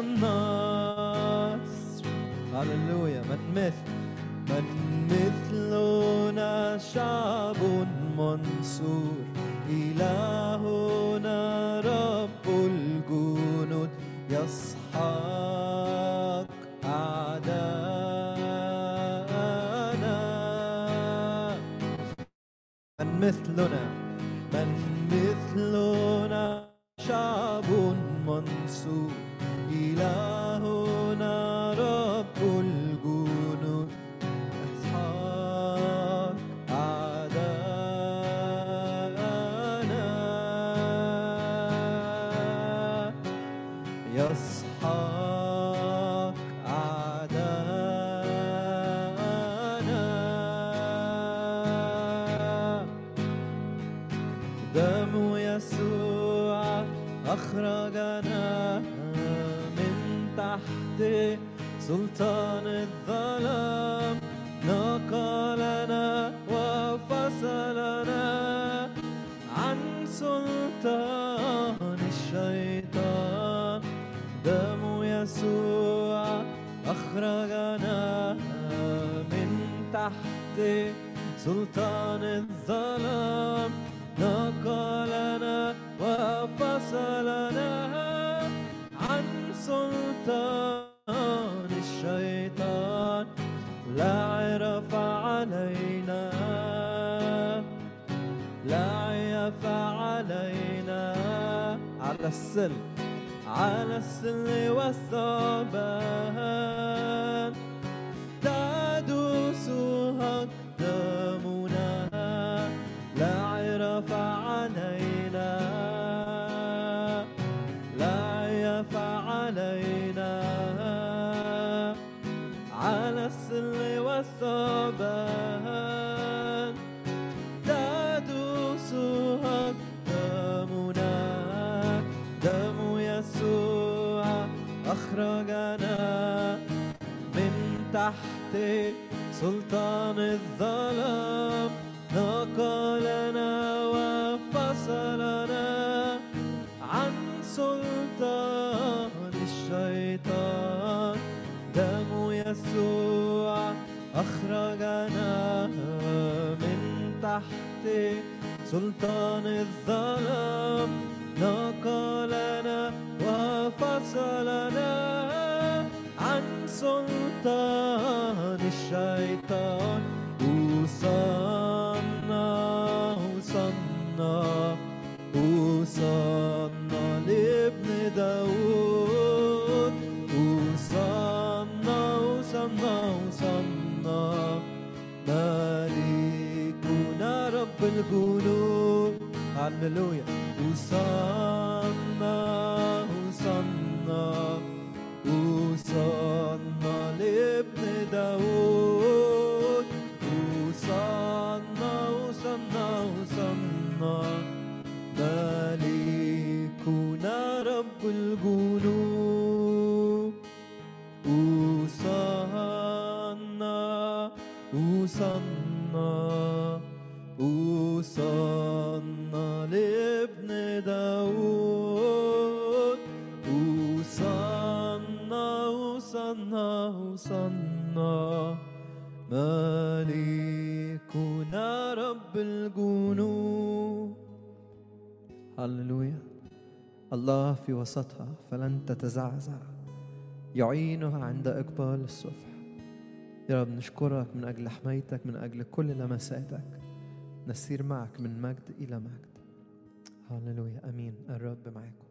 النصر هللويا من مثل من مثلنا شعب منصور. إلهنا رب الجنود يسحق من مثلنا سلطان الظلام نقلنا وفصلنا عن سلطان الشيطان. دم يسوع أخرجنا من تحت سلطان الظلام. على السلم على السل والثعبان تدوسها أقدامنا لا عرف علينا. لا عيف علينا. على السل والثعبان أخرجنا من تحت سلطان الظلام نقلنا وفصلنا عن سلطان الشيطان. دم يسوع أخرجنا من تحت سلطان الظلام. نقلنا وفصلنا عن سلطان الشيطان. وصلنا وصلنا وصلنا لابن داود. وصلنا وصلنا وصلنا ملكنا رب الجنود هللويا. وصلنا داود وصلنا وصلنا وصلنا ملكنا رب الجنود وصلنا وصلنا وصلنا لابن داود وصلنا وصلنا وصلنا ملكنا رب الجنود هللويا. الله في وسطها فلن تتزعزع. يعينها عند إقبال الصبح. يا رب نشكرك من أجل حمايتك من أجل كل لمساتك. نسير معك من مجد إلى مجد. هللويا. أمين. الرب معكم.